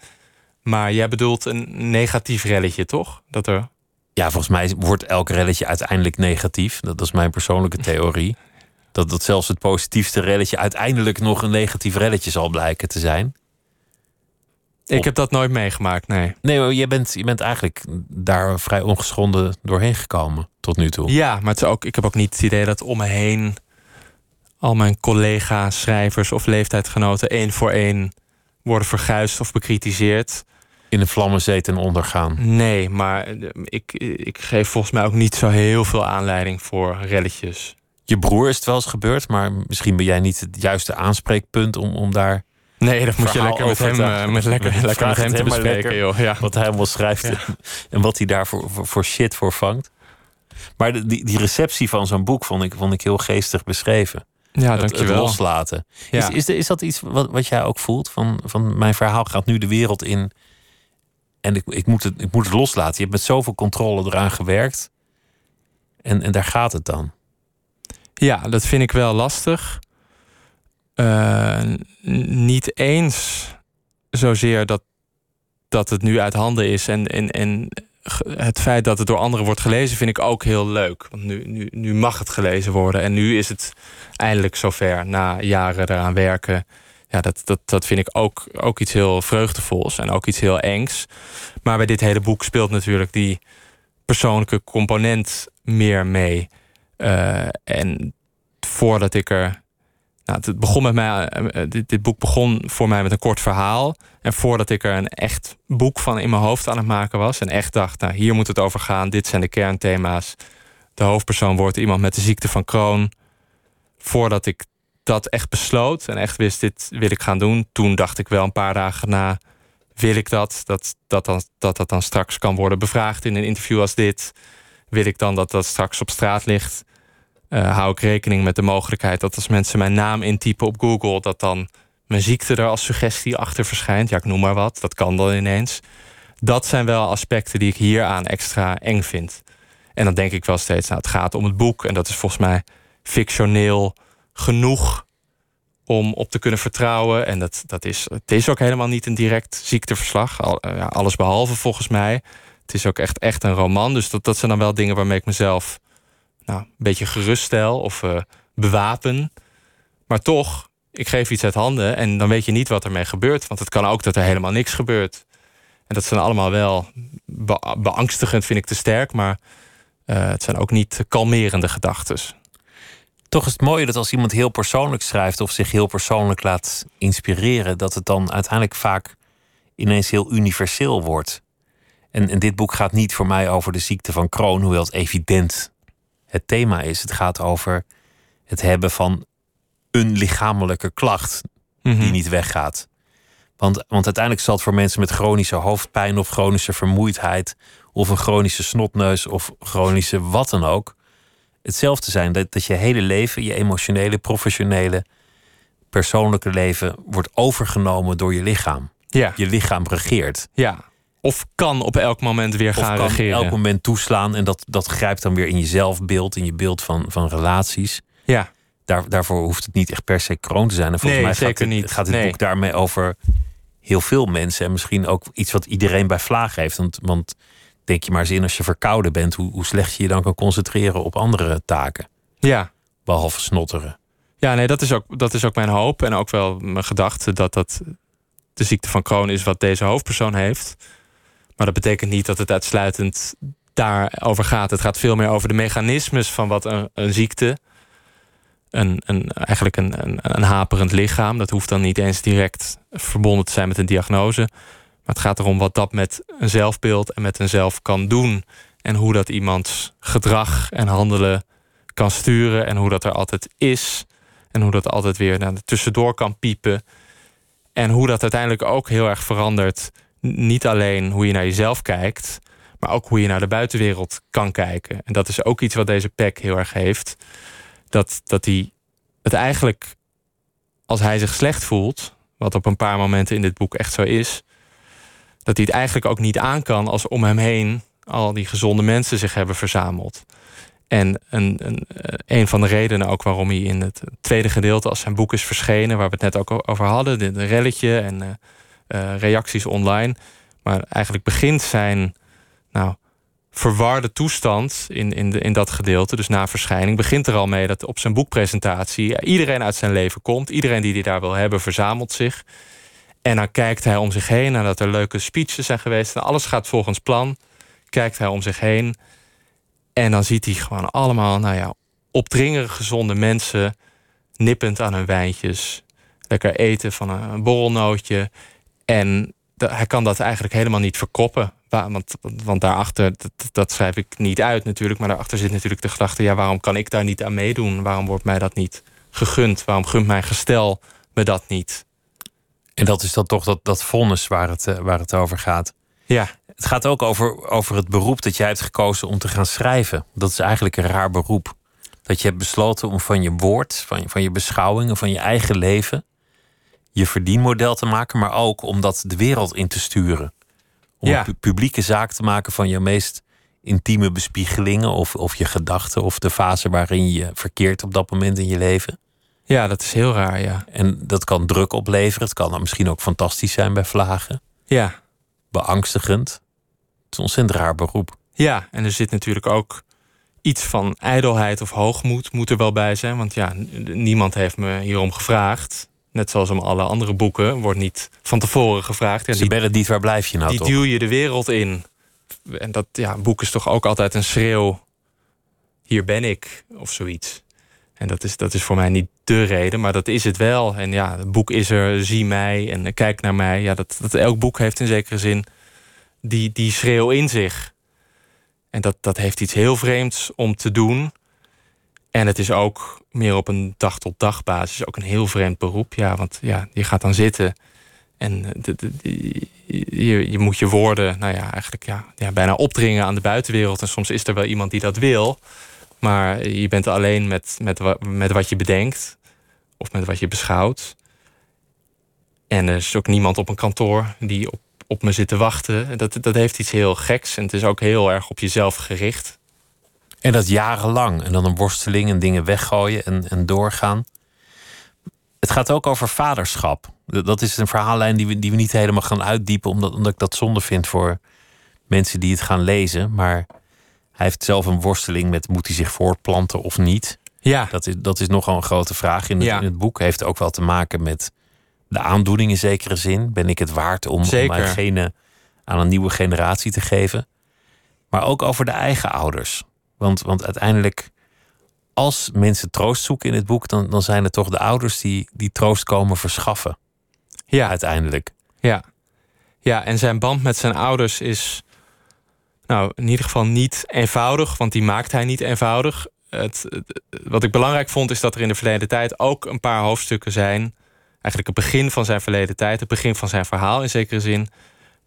Speaker 5: Maar jij bedoelt een negatief relletje, toch? Dat er...
Speaker 4: Ja, volgens mij wordt elk relletje uiteindelijk negatief. Dat, is mijn persoonlijke theorie. Dat, dat zelfs het positiefste relletje uiteindelijk nog een negatief relletje zal blijken te zijn.
Speaker 5: Ik heb dat nooit meegemaakt, nee.
Speaker 4: Nee, je bent, je bent eigenlijk daar vrij ongeschonden doorheen gekomen tot nu toe.
Speaker 5: Ja, maar het is ook, ik heb ook niet het idee dat om me heen al mijn collega's, schrijvers of leeftijdsgenoten één voor één worden verguisd of bekritiseerd.
Speaker 4: In de vlammen zeten ondergaan.
Speaker 5: Nee, maar ik, ik geef volgens mij ook niet zo heel veel aanleiding voor relletjes.
Speaker 4: Je broer is het wel eens gebeurd, maar misschien ben jij niet het juiste aanspreekpunt om, om daar
Speaker 5: Nee, dat moet je lekker met hem, uh, met lekker, lekker met hem te bespreken, joh. Ja.
Speaker 4: Wat hij allemaal schrijft en wat hij daar voor, voor, shit voor vangt. Maar die, die receptie van zo'n boek vond ik, vond ik heel geestig beschreven.
Speaker 5: Ja, dankjewel.
Speaker 4: Het loslaten. Ja. Is, is, is dat iets wat, wat jij ook voelt? Van, van mijn verhaal gaat nu de wereld in en ik, ik, moet het, ik moet het loslaten. Je hebt met zoveel controle eraan gewerkt en, en daar gaat het dan.
Speaker 5: Ja, dat vind ik wel lastig. Uh, niet eens zozeer dat, dat het nu uit handen is. En, en, en het feit dat het door anderen wordt gelezen, vind ik ook heel leuk. Want nu, nu, nu mag het gelezen worden. En nu is het eindelijk zover na jaren eraan werken. Ja, dat, dat, dat vind ik ook, ook iets heel vreugdevols en ook iets heel engs. Maar bij dit hele boek speelt natuurlijk die persoonlijke component meer mee. Uh, en voordat ik er nou, het begon met mij, eh, eh, dit, dit, boek begon voor mij met een kort verhaal. En voordat ik er een echt boek van in mijn hoofd aan het maken was. En echt dacht, nou, hier moet het over gaan. Dit zijn de kernthema's. De hoofdpersoon wordt iemand met de ziekte van Crohn. Voordat ik dat echt besloot en echt wist, dit wil ik gaan doen. Toen dacht ik wel een paar dagen na, wil ik dat? Dat dat, dan, dat, dat dan straks kan worden bevraagd in een interview als dit. Wil ik dan dat dat straks op straat ligt? Uh, hou ik rekening met de mogelijkheid dat als mensen mijn naam intypen op Google, dat dan mijn ziekte er als suggestie achter verschijnt. Ja, ik noem maar wat. Dat kan dan ineens. Dat zijn wel aspecten die ik hieraan extra eng vind. En dan denk ik wel steeds, nou, het gaat om het boek. En dat is volgens mij fictioneel genoeg om op te kunnen vertrouwen. En dat, dat is, het is ook helemaal niet een direct ziekteverslag. Al, uh, ja, alles behalve volgens mij. Het is ook echt, echt een roman. Dus dat, dat zijn dan wel dingen waarmee ik mezelf nou, een beetje geruststel of uh, bewapen. Maar toch, ik geef iets uit handen en dan weet je niet wat ermee gebeurt. Want het kan ook dat er helemaal niks gebeurt. En dat zijn allemaal wel beangstigend, vind ik te sterk. Maar uh, het zijn ook niet kalmerende gedachten.
Speaker 4: Toch is het mooie dat als iemand heel persoonlijk schrijft of zich heel persoonlijk laat inspireren, dat het dan uiteindelijk vaak ineens heel universeel wordt. En, en dit boek gaat niet voor mij over de ziekte van Crohn, hoewel het evident het thema is. Het gaat over het hebben van een lichamelijke klacht die mhm. niet weggaat. Want, want uiteindelijk zal het voor mensen met chronische hoofdpijn of chronische vermoeidheid of een chronische snotneus of chronische wat dan ook hetzelfde zijn. Dat, dat je hele leven, je emotionele, professionele, persoonlijke leven wordt overgenomen door je lichaam.
Speaker 5: Ja.
Speaker 4: Je lichaam regeert.
Speaker 5: Ja. Of kan op elk moment weer gaan kan regeren.
Speaker 4: Op elk moment toeslaan. En dat, dat grijpt dan weer in je zelfbeeld, in je beeld van, van relaties.
Speaker 5: Ja.
Speaker 4: Daar, daarvoor hoeft het niet echt per se kroon te zijn. En volgens
Speaker 5: nee,
Speaker 4: mij
Speaker 5: zeker
Speaker 4: gaat,
Speaker 5: niet.
Speaker 4: gaat dit boek daarmee over heel veel mensen. En misschien ook iets wat iedereen bij vlaag heeft. Want, want denk je maar eens in als je verkouden bent, hoe, hoe slecht je je dan kan concentreren op andere taken.
Speaker 5: Ja.
Speaker 4: Behalve snotteren.
Speaker 5: Ja, nee, dat is, ook, dat is ook mijn hoop. En ook wel mijn gedachte dat dat de ziekte van Crohn is wat deze hoofdpersoon heeft. Maar dat betekent niet dat het uitsluitend daarover gaat. Het gaat veel meer over de mechanismes van wat een, een ziekte. Een, een, eigenlijk een, een, een haperend lichaam. Dat hoeft dan niet eens direct verbonden te zijn met een diagnose. Maar het gaat erom wat dat met een zelfbeeld en met een zelf kan doen. En hoe dat iemands gedrag en handelen kan sturen. En hoe dat er altijd is. En hoe dat altijd weer naar tussendoor kan piepen. En hoe dat uiteindelijk ook heel erg verandert. Niet alleen hoe je naar jezelf kijkt, maar ook hoe je naar de buitenwereld kan kijken. En dat is ook iets wat deze pack heel erg heeft. Dat, dat hij het eigenlijk, als hij zich slecht voelt, wat op een paar momenten in dit boek echt zo is, dat hij het eigenlijk ook niet aan kan als om hem heen al die gezonde mensen zich hebben verzameld. En een, een, eh, een van de redenen ook waarom hij in het tweede gedeelte, als zijn boek is verschenen, waar we het net ook over hadden, de, relletje en uh, reacties online. Maar eigenlijk begint zijn nou, verwarde toestand in, in, de, in dat gedeelte, dus na verschijning, begint er al mee dat op zijn boekpresentatie iedereen uit zijn leven komt. Iedereen die hij daar wil hebben, verzamelt zich. En dan kijkt hij om zich heen nadat er leuke speeches zijn geweest en alles gaat volgens plan. Kijkt hij om zich heen en dan ziet hij gewoon allemaal, nou ja, opdringerig gezonde mensen nippend aan hun wijntjes, lekker eten van een borrelnootje. En hij kan dat eigenlijk helemaal niet verkoppen. Want, want daarachter, dat, dat, schrijf ik niet uit natuurlijk, maar daarachter zit natuurlijk de gedachte: ja, waarom kan ik daar niet aan meedoen? Waarom wordt mij dat niet gegund? Waarom gunt mijn gestel me dat niet?
Speaker 4: En dat is dan toch dat, dat vonnis waar het, eh, waar het over gaat.
Speaker 5: Ja.
Speaker 4: Het gaat ook over, over het beroep dat jij hebt gekozen om te gaan schrijven. Dat is eigenlijk een raar beroep. Dat je hebt besloten om van je woord, van van je beschouwingen, van je eigen leven, je verdienmodel te maken, maar ook om dat de wereld in te sturen. Om
Speaker 5: Ja.
Speaker 4: een pu- publieke zaak te maken van je meest intieme bespiegelingen of, of je gedachten of de fase waarin je verkeert op dat moment in je leven.
Speaker 5: Ja, dat is heel raar, ja.
Speaker 4: En dat kan druk opleveren. Het kan dan misschien ook fantastisch zijn bij vlagen.
Speaker 5: Ja,
Speaker 4: Beangstigend. Het is een ontzettend raar beroep.
Speaker 5: ja. en er zit natuurlijk ook iets van ijdelheid of hoogmoed moet er wel bij zijn. Want ja, niemand heeft me hierom gevraagd. Net zoals om alle andere boeken wordt niet van tevoren gevraagd.
Speaker 4: Sibelle Diet, waar blijf je nou
Speaker 5: die
Speaker 4: toch?
Speaker 5: duw je de wereld in. En dat ja, een boek is toch ook altijd een schreeuw. Hier ben ik, of zoiets. En dat is, dat is voor mij niet de reden, maar dat is het wel. En ja, het boek is er, zie mij en eh, kijk naar mij. Ja, dat, dat elk boek heeft in zekere zin die, die schreeuw in zich. En dat, dat heeft iets heel vreemds om te doen. En het is ook meer op een dag-tot-dag basis ook een heel vreemd beroep. Ja, want ja, je gaat dan zitten en eh, de, je, je moet je woorden, nou ja, eigenlijk ja, ja, bijna opdringen aan de buitenwereld. En soms is er wel iemand die dat wil. Maar je bent alleen met, met, met wat je bedenkt. Of met wat je beschouwt. En er is ook niemand op een kantoor die op, op me zit te wachten. Dat, dat heeft iets heel geks. En het is ook heel erg op jezelf gericht.
Speaker 4: En dat jarenlang. En dan een worsteling en dingen weggooien en, en doorgaan. Het gaat ook over vaderschap. Dat is een verhaallijn die we, die we niet helemaal gaan uitdiepen, omdat, omdat ik dat zonde vind voor mensen die het gaan lezen. Maar hij heeft zelf een worsteling met moet hij zich voortplanten of niet.
Speaker 5: Ja,
Speaker 4: Dat is, dat is nogal een grote vraag in het,
Speaker 5: Ja.
Speaker 4: in het boek. Heeft ook wel te maken met de aandoening in zekere zin. Ben ik het waard om, om mijn genen aan een nieuwe generatie te geven? Maar ook over de eigen ouders. Want, want uiteindelijk, als mensen troost zoeken in het boek, dan, dan zijn het toch de ouders die, die troost komen verschaffen.
Speaker 5: ja.
Speaker 4: Uiteindelijk.
Speaker 5: Ja. ja, en zijn band met zijn ouders is nou, in ieder geval niet eenvoudig, want die maakt hij niet eenvoudig. Het, het- wat ik belangrijk vond is dat er in de verleden tijd ook een paar hoofdstukken zijn. Eigenlijk het begin van zijn verleden tijd, het begin van zijn verhaal in zekere zin.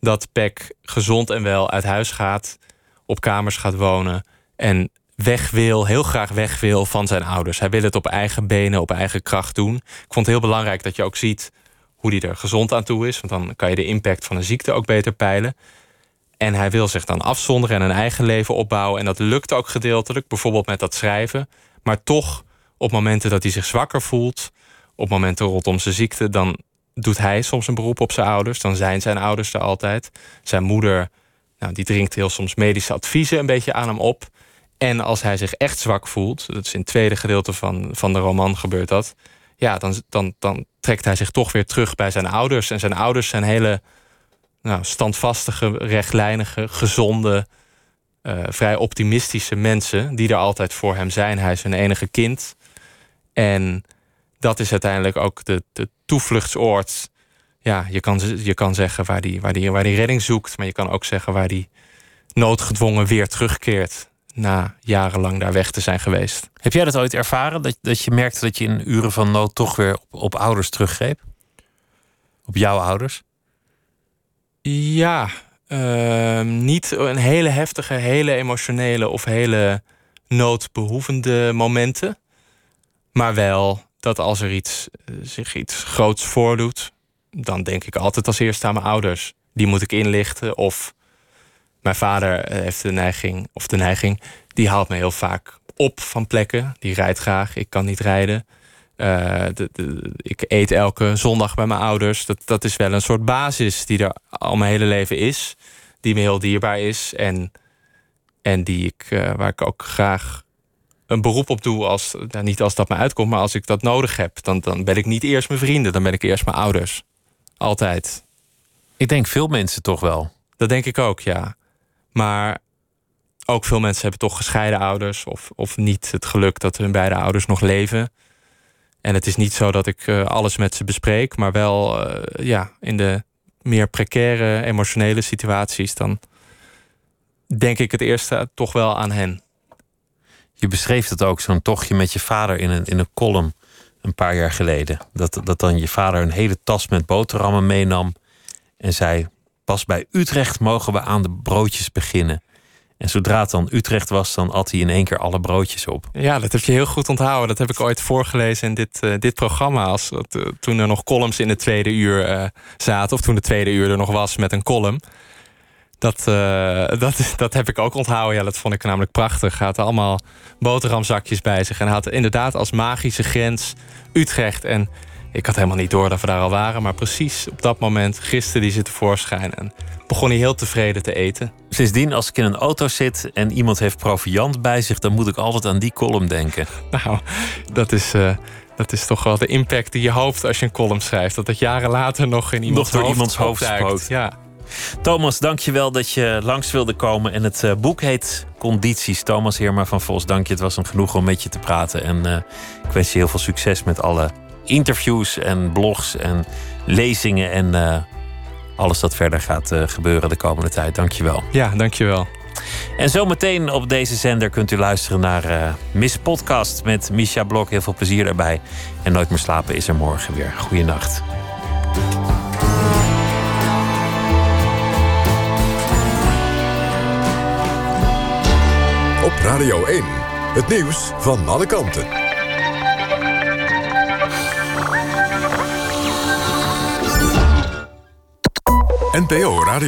Speaker 5: Dat Peck gezond en wel uit huis gaat, op kamers gaat wonen en weg wil, heel graag weg wil van zijn ouders. Hij wil het op eigen benen, op eigen kracht doen. Ik vond het heel belangrijk dat je ook ziet hoe die er gezond aan toe is. Want dan kan je de impact van een ziekte ook beter peilen. En hij wil zich dan afzonderen en een eigen leven opbouwen. En dat lukt ook gedeeltelijk, bijvoorbeeld met dat schrijven. Maar toch, op momenten dat hij zich zwakker voelt, op momenten rondom zijn ziekte, dan doet hij soms een beroep op zijn ouders. Dan zijn zijn ouders er altijd. Zijn moeder, nou, die dringt heel soms medische adviezen een beetje aan hem op. En als hij zich echt zwak voelt, dat is in het tweede gedeelte van, van de roman gebeurt dat. Ja, dan, dan, dan trekt hij zich toch weer terug bij zijn ouders. En zijn ouders zijn hele nou, standvastige, rechtlijnige, gezonde, uh, vrij optimistische mensen die er altijd voor hem zijn. Hij is een enige kind. En dat is uiteindelijk ook de, de toevluchtsoord. Ja, je kan, je kan zeggen waar die, waar, die, waar die redding zoekt, maar je kan ook zeggen waar die noodgedwongen weer terugkeert na jarenlang daar weg te zijn geweest.
Speaker 4: Heb jij dat ooit ervaren? Dat, dat je merkte dat je in uren van nood toch weer op, op ouders teruggreep? Op jouw ouders?
Speaker 5: Ja, Ehm, niet een hele heftige, hele emotionele of hele noodbehoevende momenten. Maar wel dat als er iets, eh, zich iets groots voordoet, dan denk ik altijd als eerste aan mijn ouders. Die moet ik inlichten. Of mijn vader eh, heeft de neiging, of de neiging, die haalt me heel vaak op van plekken. Die rijdt graag, ik kan niet rijden. Uh, de, ik eet elke zondag bij mijn ouders. Dat, dat is wel een soort basis die er al mijn hele leven is. Die me heel dierbaar is. En, en die ik, uh, waar ik ook graag een beroep op doe. Als, nou, niet als dat me uitkomt, maar als ik dat nodig heb. Dan, dan ben ik niet eerst mijn vrienden, dan ben ik eerst mijn ouders. Altijd.
Speaker 4: Ik denk veel mensen toch wel.
Speaker 5: Dat denk ik ook, ja. Maar ook veel mensen hebben toch gescheiden ouders. Of, of niet het geluk dat hun beide ouders nog leven. En het is niet zo dat ik uh, alles met ze bespreek, maar wel uh, ja, in de meer precaire emotionele situaties, dan denk ik het eerste toch wel aan hen.
Speaker 4: Je beschreef het ook, zo'n tochtje met je vader in een, in een column een paar jaar geleden. Dat, dat dan je vader een hele tas met boterhammen meenam en zei: Pas bij Utrecht mogen we aan de broodjes beginnen. En zodra het dan Utrecht was, dan at hij in één keer alle broodjes op.
Speaker 5: Ja, dat heb je heel goed onthouden. Dat heb ik ooit voorgelezen in dit, uh, dit programma. Als, uh, toen er nog columns in de tweede uur uh, zaten. Of toen de tweede uur er nog was met een column. Dat, dat, dat heb ik ook onthouden. Ja, dat vond ik namelijk prachtig. Hij had allemaal boterhamzakjes bij zich. En had inderdaad als magische grens Utrecht. En ik had helemaal niet door dat we daar al waren. Maar precies op dat moment gisteren die zitten tevoorschijn. En begon hij heel tevreden te eten.
Speaker 4: Sindsdien, als ik in een auto zit en iemand heeft proviant bij zich, dan moet ik altijd aan die column denken.
Speaker 5: Nou, dat is. Uh, dat is toch wel de impact die je hoopt als je een column schrijft. Dat het jaren later nog in iemands
Speaker 4: nog door
Speaker 5: hoofd,
Speaker 4: iemands hoofd spookt.
Speaker 5: Ja.
Speaker 4: Thomas, dankjewel dat je langs wilde komen. En het uh, boek heet Condities. Thomas Heerma van Vos, dank je. Het was een genoeg om met je te praten. En uh, ik wens je heel veel succes met alle interviews en blogs en lezingen en uh, alles dat verder gaat uh, gebeuren de komende tijd. Dankjewel.
Speaker 5: Ja, dankjewel.
Speaker 4: En zometeen op deze zender kunt u luisteren naar uh, Miss Podcast met Misha Blok. Heel veel plezier daarbij. En Nooit meer slapen is er morgen weer. Goeienacht.
Speaker 2: Op Radio 1, het nieuws van alle kanten. NPO Radio